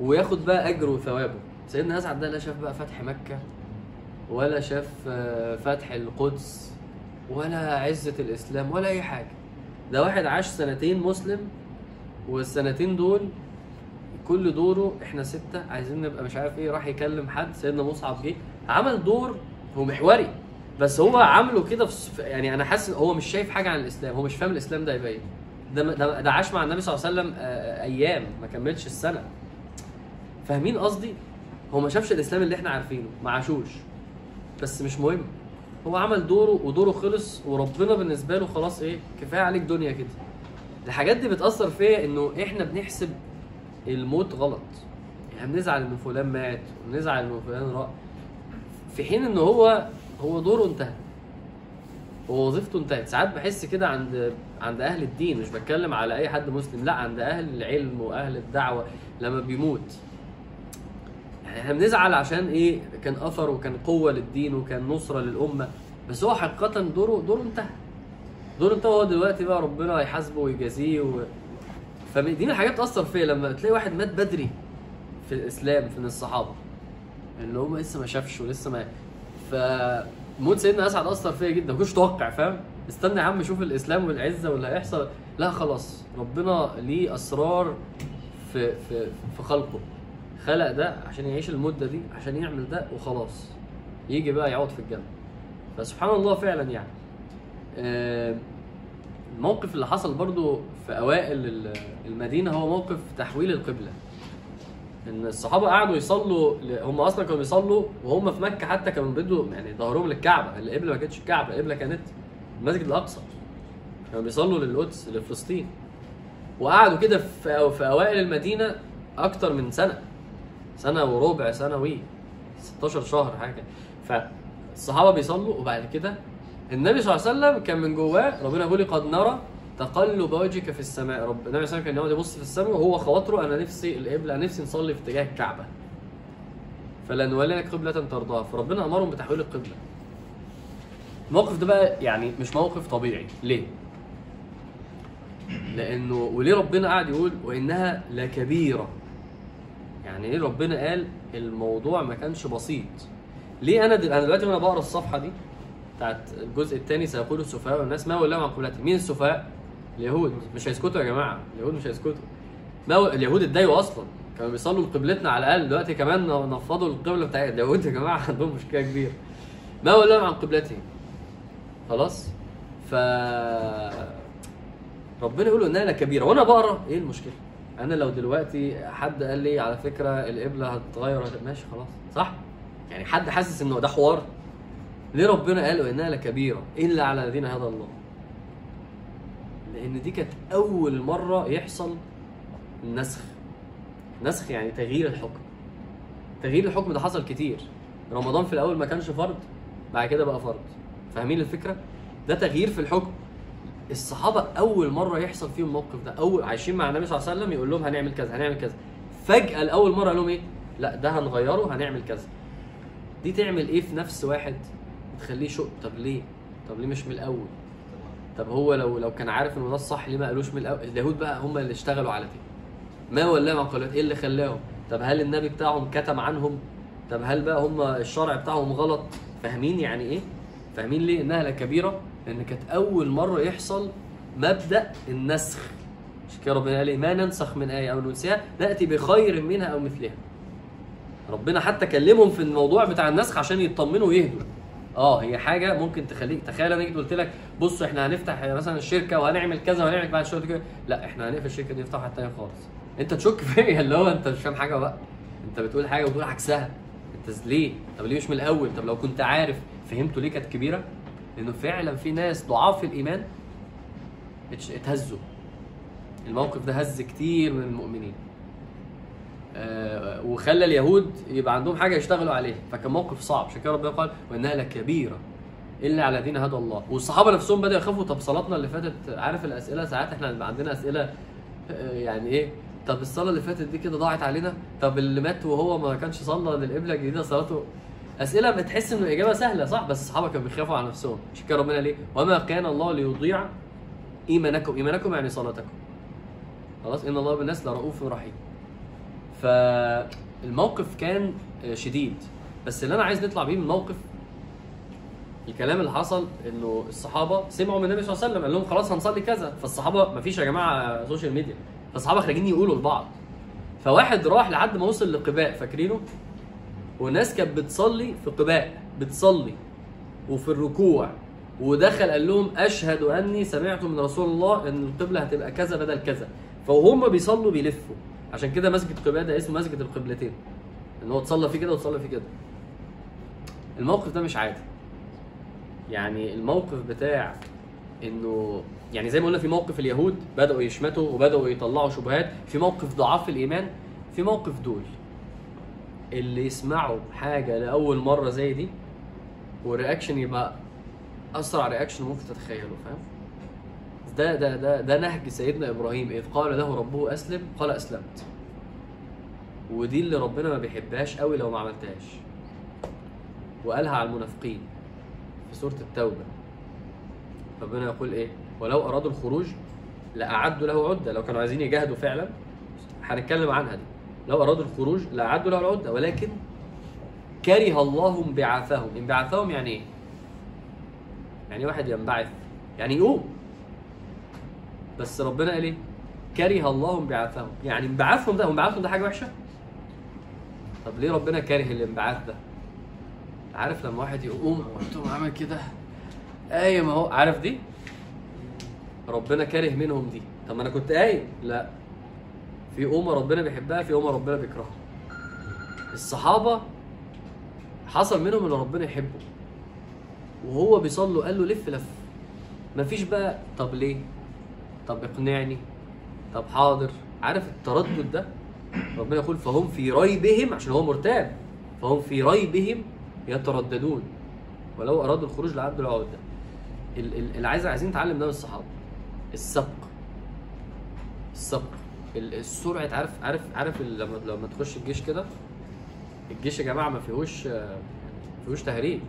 وياخد بقى اجره وثوابه سيدنا أسعد ده لا شاف بقى فتح مكة ولا شاف آه، فتح القدس ولا عزة الإسلام ولا أي حاجة ده واحد عاش سنتين مسلم والسنتين دول كل دوره إحنا ستة عايزين نبقى مش عارف إيه راح يكلم حد سيدنا مصعب جه عمل دور هو محوري. بس هو عامله كده في يعني أنا حاسس هو مش شايف حاجة عن الإسلام هو مش فاهم الإسلام ده إيه ده ده, ده عاش مع النبي صلى الله عليه وسلم آه، أيام ما كملش السنة. فاهمين قصدي؟ هو ما شافش الإسلام اللي إحنا عارفينه ما عاشوش. بس مش مهم. هو عمل دوره ودوره خلص وربنا بالنسبة له خلاص إيه كفاية عليك دنيا كده. الحاجات دي بتأثر فيا إنه إحنا بنحسب الموت غلط. يعني بنزعل إن فلان مات ونزعل إن فلان راح في حين إن هو هو دوره انتهى. هو وظيفته انتهت. ساعات بحس كده عند عند أهل الدين مش بتكلم على أي حد مسلم لا عند أهل العلم وأهل الدعوة لما بيموت. يعني إحنا بنزعل عشان إيه؟ كان اثر وكان قوة للدين وكان نصرة للأمة. بس هو حقيقة دوره دوره انتهى. دوره انتهى هو دلوقتي بقى ربنا هيحاسبه ويجازيه و... فدي من الحاجات بتأثر فيا لما تلاقي واحد مات بدري في الإسلام في الصحابة اللي هم لسه ما شافش ولسه ما فموت سيدنا أسعد أثر فيا جدا. ما كنتش متوقع فاهم؟ استنى يا عم شوف الإسلام والعزة واللي هيحصل. لا خلاص. ربنا ليه أسرار في في في خلقه. خلق ده عشان يعيش المدة دي عشان يعمل ده وخلاص. يجي بقى يقعد في الجنة. فسبحان الله فعلا يعني. آه، الموقف اللي حصل برضو في أوائل ال- المدينة هو موقف تحويل القبلة. إن الصحابة قعدوا يصلوا هم أصلا كانوا بيصلوا وهم في مكة حتى كانوا بيدوا يعني ظهرهم للكعبة. القبلة ما كانتش الكعبة القبلة كانت المسجد الأقصى. كانوا بيصلوا للقدس لفلسطين. وقعدوا كده في في أوائل المدينة أكتر من سنة. سنة وربع سنة وي 16 شهر حاجة فالصحابة بيصلوا وبعد كده النبي صلى الله عليه وسلم كان من جواه ربنا بيقول قد نرى تقلب وجهك في السماء. رب النبي صلى الله عليه وسلم كان يقعد يبص في السماء وهو خواطره أنا نفسي القبله نفسي نصلي في اتجاه الكعبة. فلنولينك قبلة ترضاها. فربنا أمرهم بتحويل القبلة. الموقف ده بقى يعني مش موقف طبيعي. ليه؟ لأنه وليه ربنا قاعد يقول وإنها لكبيرة. يعني إيه ربنا قال الموضوع ما كانش بسيط؟ ليه أنا دل... أنا دلوقتي وأنا بقرأ الصفحة دي بتاعت الجزء الثاني سيقول السفهاء والناس ما ولا عن قبلتهم مين السفهاء؟ اليهود. مش هيسكتوا يا جماعة. اليهود مش هيسكتوا. ما هو اليهود اتضايقوا أصلا. كانوا بيصلوا لقبلتنا على الأقل. دلوقتي كمان نفضوا القبلة بتاعت اليهود يا جماعة. عندهم مشكلة كبيرة. ما ولاهم عن قبلتهم خلاص؟ ف ربنا يقول انها لكبيره وأنا بقرأ. إيه المشكلة؟ أنا لو دلوقتي حد قال لي على فكرة القبلة هتتغير. هت- ماشي خلاص. صح؟ يعني حد حاسس إنه ده حوار؟ ليه ربنا قال انها لكبيرة إلا على الذين هدى الله؟ لأن دي كانت أول مرة يحصل النسخ نسخ يعني تغيير الحكم. تغيير الحكم ده حصل كتير. رمضان في الأول ما كانش فرض بعد كده بقى فرض. فاهمين الفكرة؟ ده تغيير في الحكم. الصحابة أول مرة يحصل فيهم الموقف ده أول عايشين مع النبي صلى الله عليه وسلم يقول لهم هنعمل كذا هنعمل كذا. فجأة لأول مرة قال لهم إيه؟ لأ ده هنغيره هنعمل كذا. دي تعمل إيه في نفس واحد تخليه شق طب ليه؟ طب ليه مش من الأول؟ طب هو لو لو كان عارف ان ده الصح ليه ما قالوش من الأول؟ اليهود بقى هم اللي اشتغلوا على دي. ما ولاهم عن إيه اللي خلاهم؟ طب هل النبي بتاعهم كتم عنهم؟ طب هل بقى هم الشرع بتاعهم غلط؟ فاهمين يعني إيه؟ فاهمين ليه؟ إنها لكبيره لأن كانت أول مرة يحصل مبدأ النسخ. عشان كده ربنا قال إيه؟ ما ننسخ من آية أو ننسيها نأتي بخير منها أو مثلها. ربنا حتى كلمهم في الموضوع بتاع النسخ عشان يطمنوا ويهدوا. آه هي حاجة ممكن تخليك تخيل أنا جيت قلت لك بص إحنا هنفتح مثلا الشركة وهنعمل كذا وهنعمل بعد شوية كده لا إحنا هنقفل الشركة دي نفتح واحدة ثانية خالص. أنت تشك فيا اللي هو أنت مش فاهم حاجة بقى. أنت بتقول حاجة وبتقول عكسها. أنت ليه؟ طب ليه مش من الأول؟ طب لو كنت عارف فهمتوا ليه كانت كبيرة؟ لأنه فعلا في ناس ضعاف الإيمان اتهزوا. الموقف ده هز كتير من المؤمنين. وخلى اليهود يبقى عندهم حاجة يشتغلوا عليها. فكان موقف صعب. عشان كده ربنا قال وإنها لكبيرة إلا على الذين هدى الله. والصحابة نفسهم بدأوا يخافوا. طب صلاتنا اللي فاتت عارف الأسئلة؟ ساعات إحنا عندنا أسئلة آه، يعني إيه؟ طب الصلاة اللي فاتت دي كده ضاعت علينا؟ طب اللي مات وهو ما كانش صلى للقبله الجديدة صلاته؟ أسئلة بتحس ان الاجابه سهلة صح؟ بس الصحابة كانوا بيخافوا على نفسهم. عشان كده ربنا ليه وما كان الله ليضيع إيمانكم. إيمانكم يعني صلاتكم. خلاص؟ إن الله بالناس لرؤوف رحيم. فالموقف كان شديد. بس اللي أنا عايز نطلع بيه من الموقف الكلام اللي حصل إنه الصحابة سمعوا من النبي صلى الله عليه وسلم قال لهم خلاص هنصلي كذا. فالصحابة ما فيش يا جماعة social media. فالصحابة خارجين يقولوا لبعض. فواحد راح لحد ما وصل لقباء فاكرينه؟ وناس كانت بتصلي في قباء بتصلي وفي الركوع. ودخل قال لهم أشهد أني سمعت من رسول الله إن القبلة هتبقى كذا بدل كذا. فهم بيصلوا بيلفوا. عشان كده مسجد قباء ده اسمه مسجد القبلتين. إن هو تصلى فيه كده وتصلى فيه كده. الموقف ده مش عادي. يعني الموقف بتاع إنه يعني زي ما قلنا في موقف اليهود بدأوا يشمتوا وبدأوا يطلعوا شبهات في موقف ضعاف الإيمان في موقف دول. اللي يسمعوا حاجة لأول مرة زي دي وال reaction يبقى أسرع reaction ممكن تتخيله فاهم؟ ده ده ده ده نهج سيدنا إبراهيم إذ قال له ربه أسلم قال أسلمت. ودي اللي ربنا ما بيحبهاش قوي لو ما عملتهاش. وقالها على المنافقين في سورة التوبة. ربنا يقول إيه؟ ولو أرادوا الخروج لأعدوا له عدة. لو كانوا عايزين يجاهدوا فعلا هنتكلم عنها دي. لو أرادوا الخروج لأعدوا له العدة. ولكن كره الله انبعاثهم انبعاثهم يعني إيه؟ يعني واحد ينبعث. يعني يقوم. بس ربنا قال إيه؟ كره الله انبعاثهم يعني انبعاثهم ده انبعاثهم ده حاجة وحشة؟ طب ليه ربنا كاره الانبعاث ده؟ عارف لما واحد يقوم وأنتم عامل كده. قايم اهو. عارف دي؟ ربنا كاره منهم دي. طب ما أنا كنت قايم. لا. في قومه ربنا بيحبها في قومه ربنا بيكرهها. الصحابة حصل منهم اللي ربنا يحبه. وهو بيصلوا قال له لف لف. مفيش بقى طب ليه؟ طب اقنعني طب حاضر. عارف التردد ده؟ ربنا يقول فهم في ريبهم عشان هو مرتاب. فهم في ريبهم يترددون. ولو أرادوا الخروج لعبد العودة ال- ال- اللي عايز عايزين نتعلم ده من الصحابة. السبق. السبق. ال- السرعة عارف عارف عارف لما لما تخش الجيش كده؟ الجيش يا جماعة ما فيهوش ما فيهوش تهريج.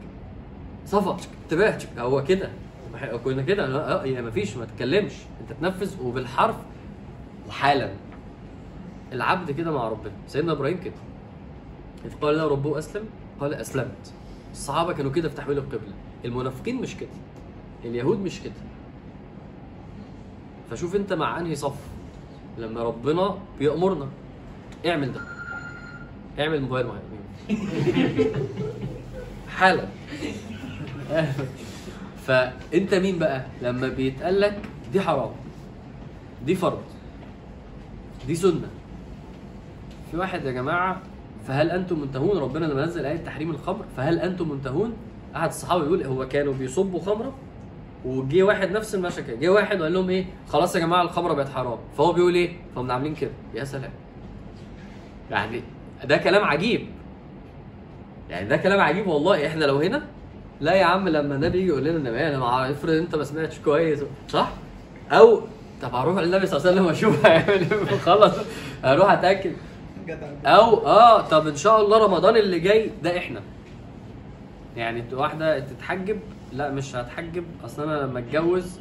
صفا انتباه هو كده. كنا كده. آه يعني ما فيش ما تتكلمش. أنت تنفذ وبالحرف وحالا. العبد كده مع ربنا. سيدنا إبراهيم كده. إذ قال له ربه أسلم قال أسلمت. الصحابة كانوا كده في تحويل القبلة. المنافقين مش كده. اليهود مش كده. فشوف أنت مع أنهي صف. لما ربنا بيأمرنا. اعمل ده. اعمل موبايل معين حالا. فأنت مين بقى؟ لما بيتقال لك دي حرام دي فرض دي سنة. في واحد يا جماعة فهل أنتم منتهون؟ ربنا لما نزل آية تحريم الخمر فهل أنتم منتهون؟ أحد الصحابة يقول هو كانوا بيصبوا خمرة؟ وجه واحد نفس المشاكل جه واحد وقال لهم إيه؟ خلاص يا جماعة الخمرة بقت حرام. فهو بيقول إيه؟ فهم عاملين كده. يا سلام. يعني ده كلام عجيب. يعني ده كلام عجيب والله. إحنا لو هنا لا يا عم لما النبي يجي يقول لنا النبي أنا مع افرض أنت ما سمعتش كويس. صح؟ أو طب هروح للنبي صلى الله عليه وسلم وأشوف هيعمل إيه؟ خلص هروح أتأكد. أو آه طب إن شاء الله رمضان اللي جاي ده إحنا. يعني أنت واحدة تتحجب؟ لا مش هتحجب. أصل أنا لما أتجوز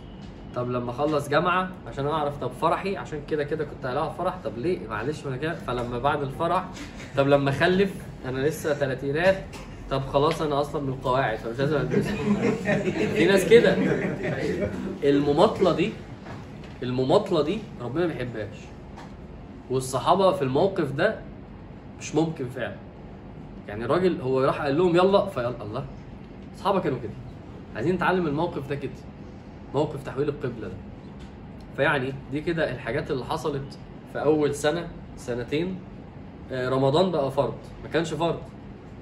طب لما أخلص جامعة عشان أعرف طب فرحي؟ عشان كده كده كنت هلاقي فرح. طب ليه؟ معلش ما أنا كده. فلما بعد الفرح طب لما أخلف أنا لسه ثلاثينات طب خلاص أنا أصلا من القواعد فمش لازم البس في ناس كده. المماطلة دي المماطلة دي ربنا ما بيحبهاش. والصحابة في الموقف ده مش ممكن فعلا. يعني الراجل هو راح قال لهم يلا فيلا الله. اصحابه كانوا كده. عايزين نتعلم الموقف ده كده. موقف تحويل القبلة ده. فيعني دي كده الحاجات اللي حصلت في أول سنة سنتين. آه، رمضان بقى فرض. ما كانش فرض.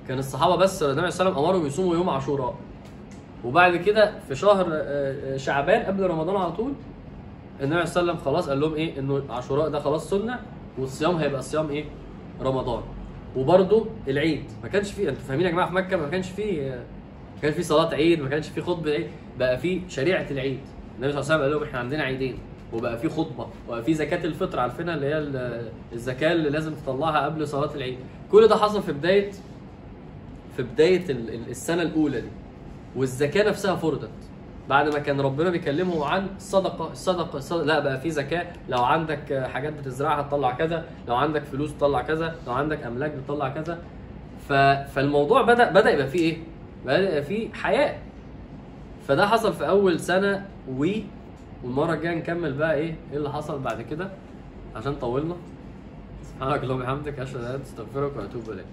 كان الصحابة بس النبي صلى الله عليه وسلم أمرهم يصوموا يوم عاشوراء. وبعد كده في شهر آه، آه، شعبان قبل رمضان على طول النبي صلى الله عليه وسلم خلاص قال لهم إيه؟ إنه عاشوراء ده خلاص سنة والصيام هيبقى صيام إيه؟ رمضان. وبرده العيد. ما كانش فيه أنتوا فاهمين يا جماعة في مكة ما كانش فيه ما كانش فيه صلاة عيد ما كانش فيه خطبة عيد بقى فيه شريعة العيد. النبي صلى الله عليه وسلم قال لهم إحنا عندنا عيدين وبقى فيه خطبة وبقى فيه زكاة الفطر عارفينها اللي هي ال- الزكاة اللي لازم تطلعها قبل صلاة العيد. كل ده حصل في بداية في بداية ال- ال- السنة الأولى دي والزكاه نفسها فرضت. بعد ما كان ربنا بيكلمهم عن الصدقه الصدقه, الصدقة لا بقى في زكاه لو عندك حاجات بتزرعها تطلع كذا لو عندك فلوس تطلع كذا لو عندك أملاك بتطلع كذا. فالموضوع بدأ بدأ يبقى فيه إيه؟ بدأ يبقى فيه حياه فده حصل في أول سنة و والمرة الجاية نكمل بقى إيه؟ إيه اللي حصل بعد كده؟ عشان طولنا. سبحانك اللهم وبحمدك أشهد أن لا إله إلا أنت أستغفرك وأتوب إليك.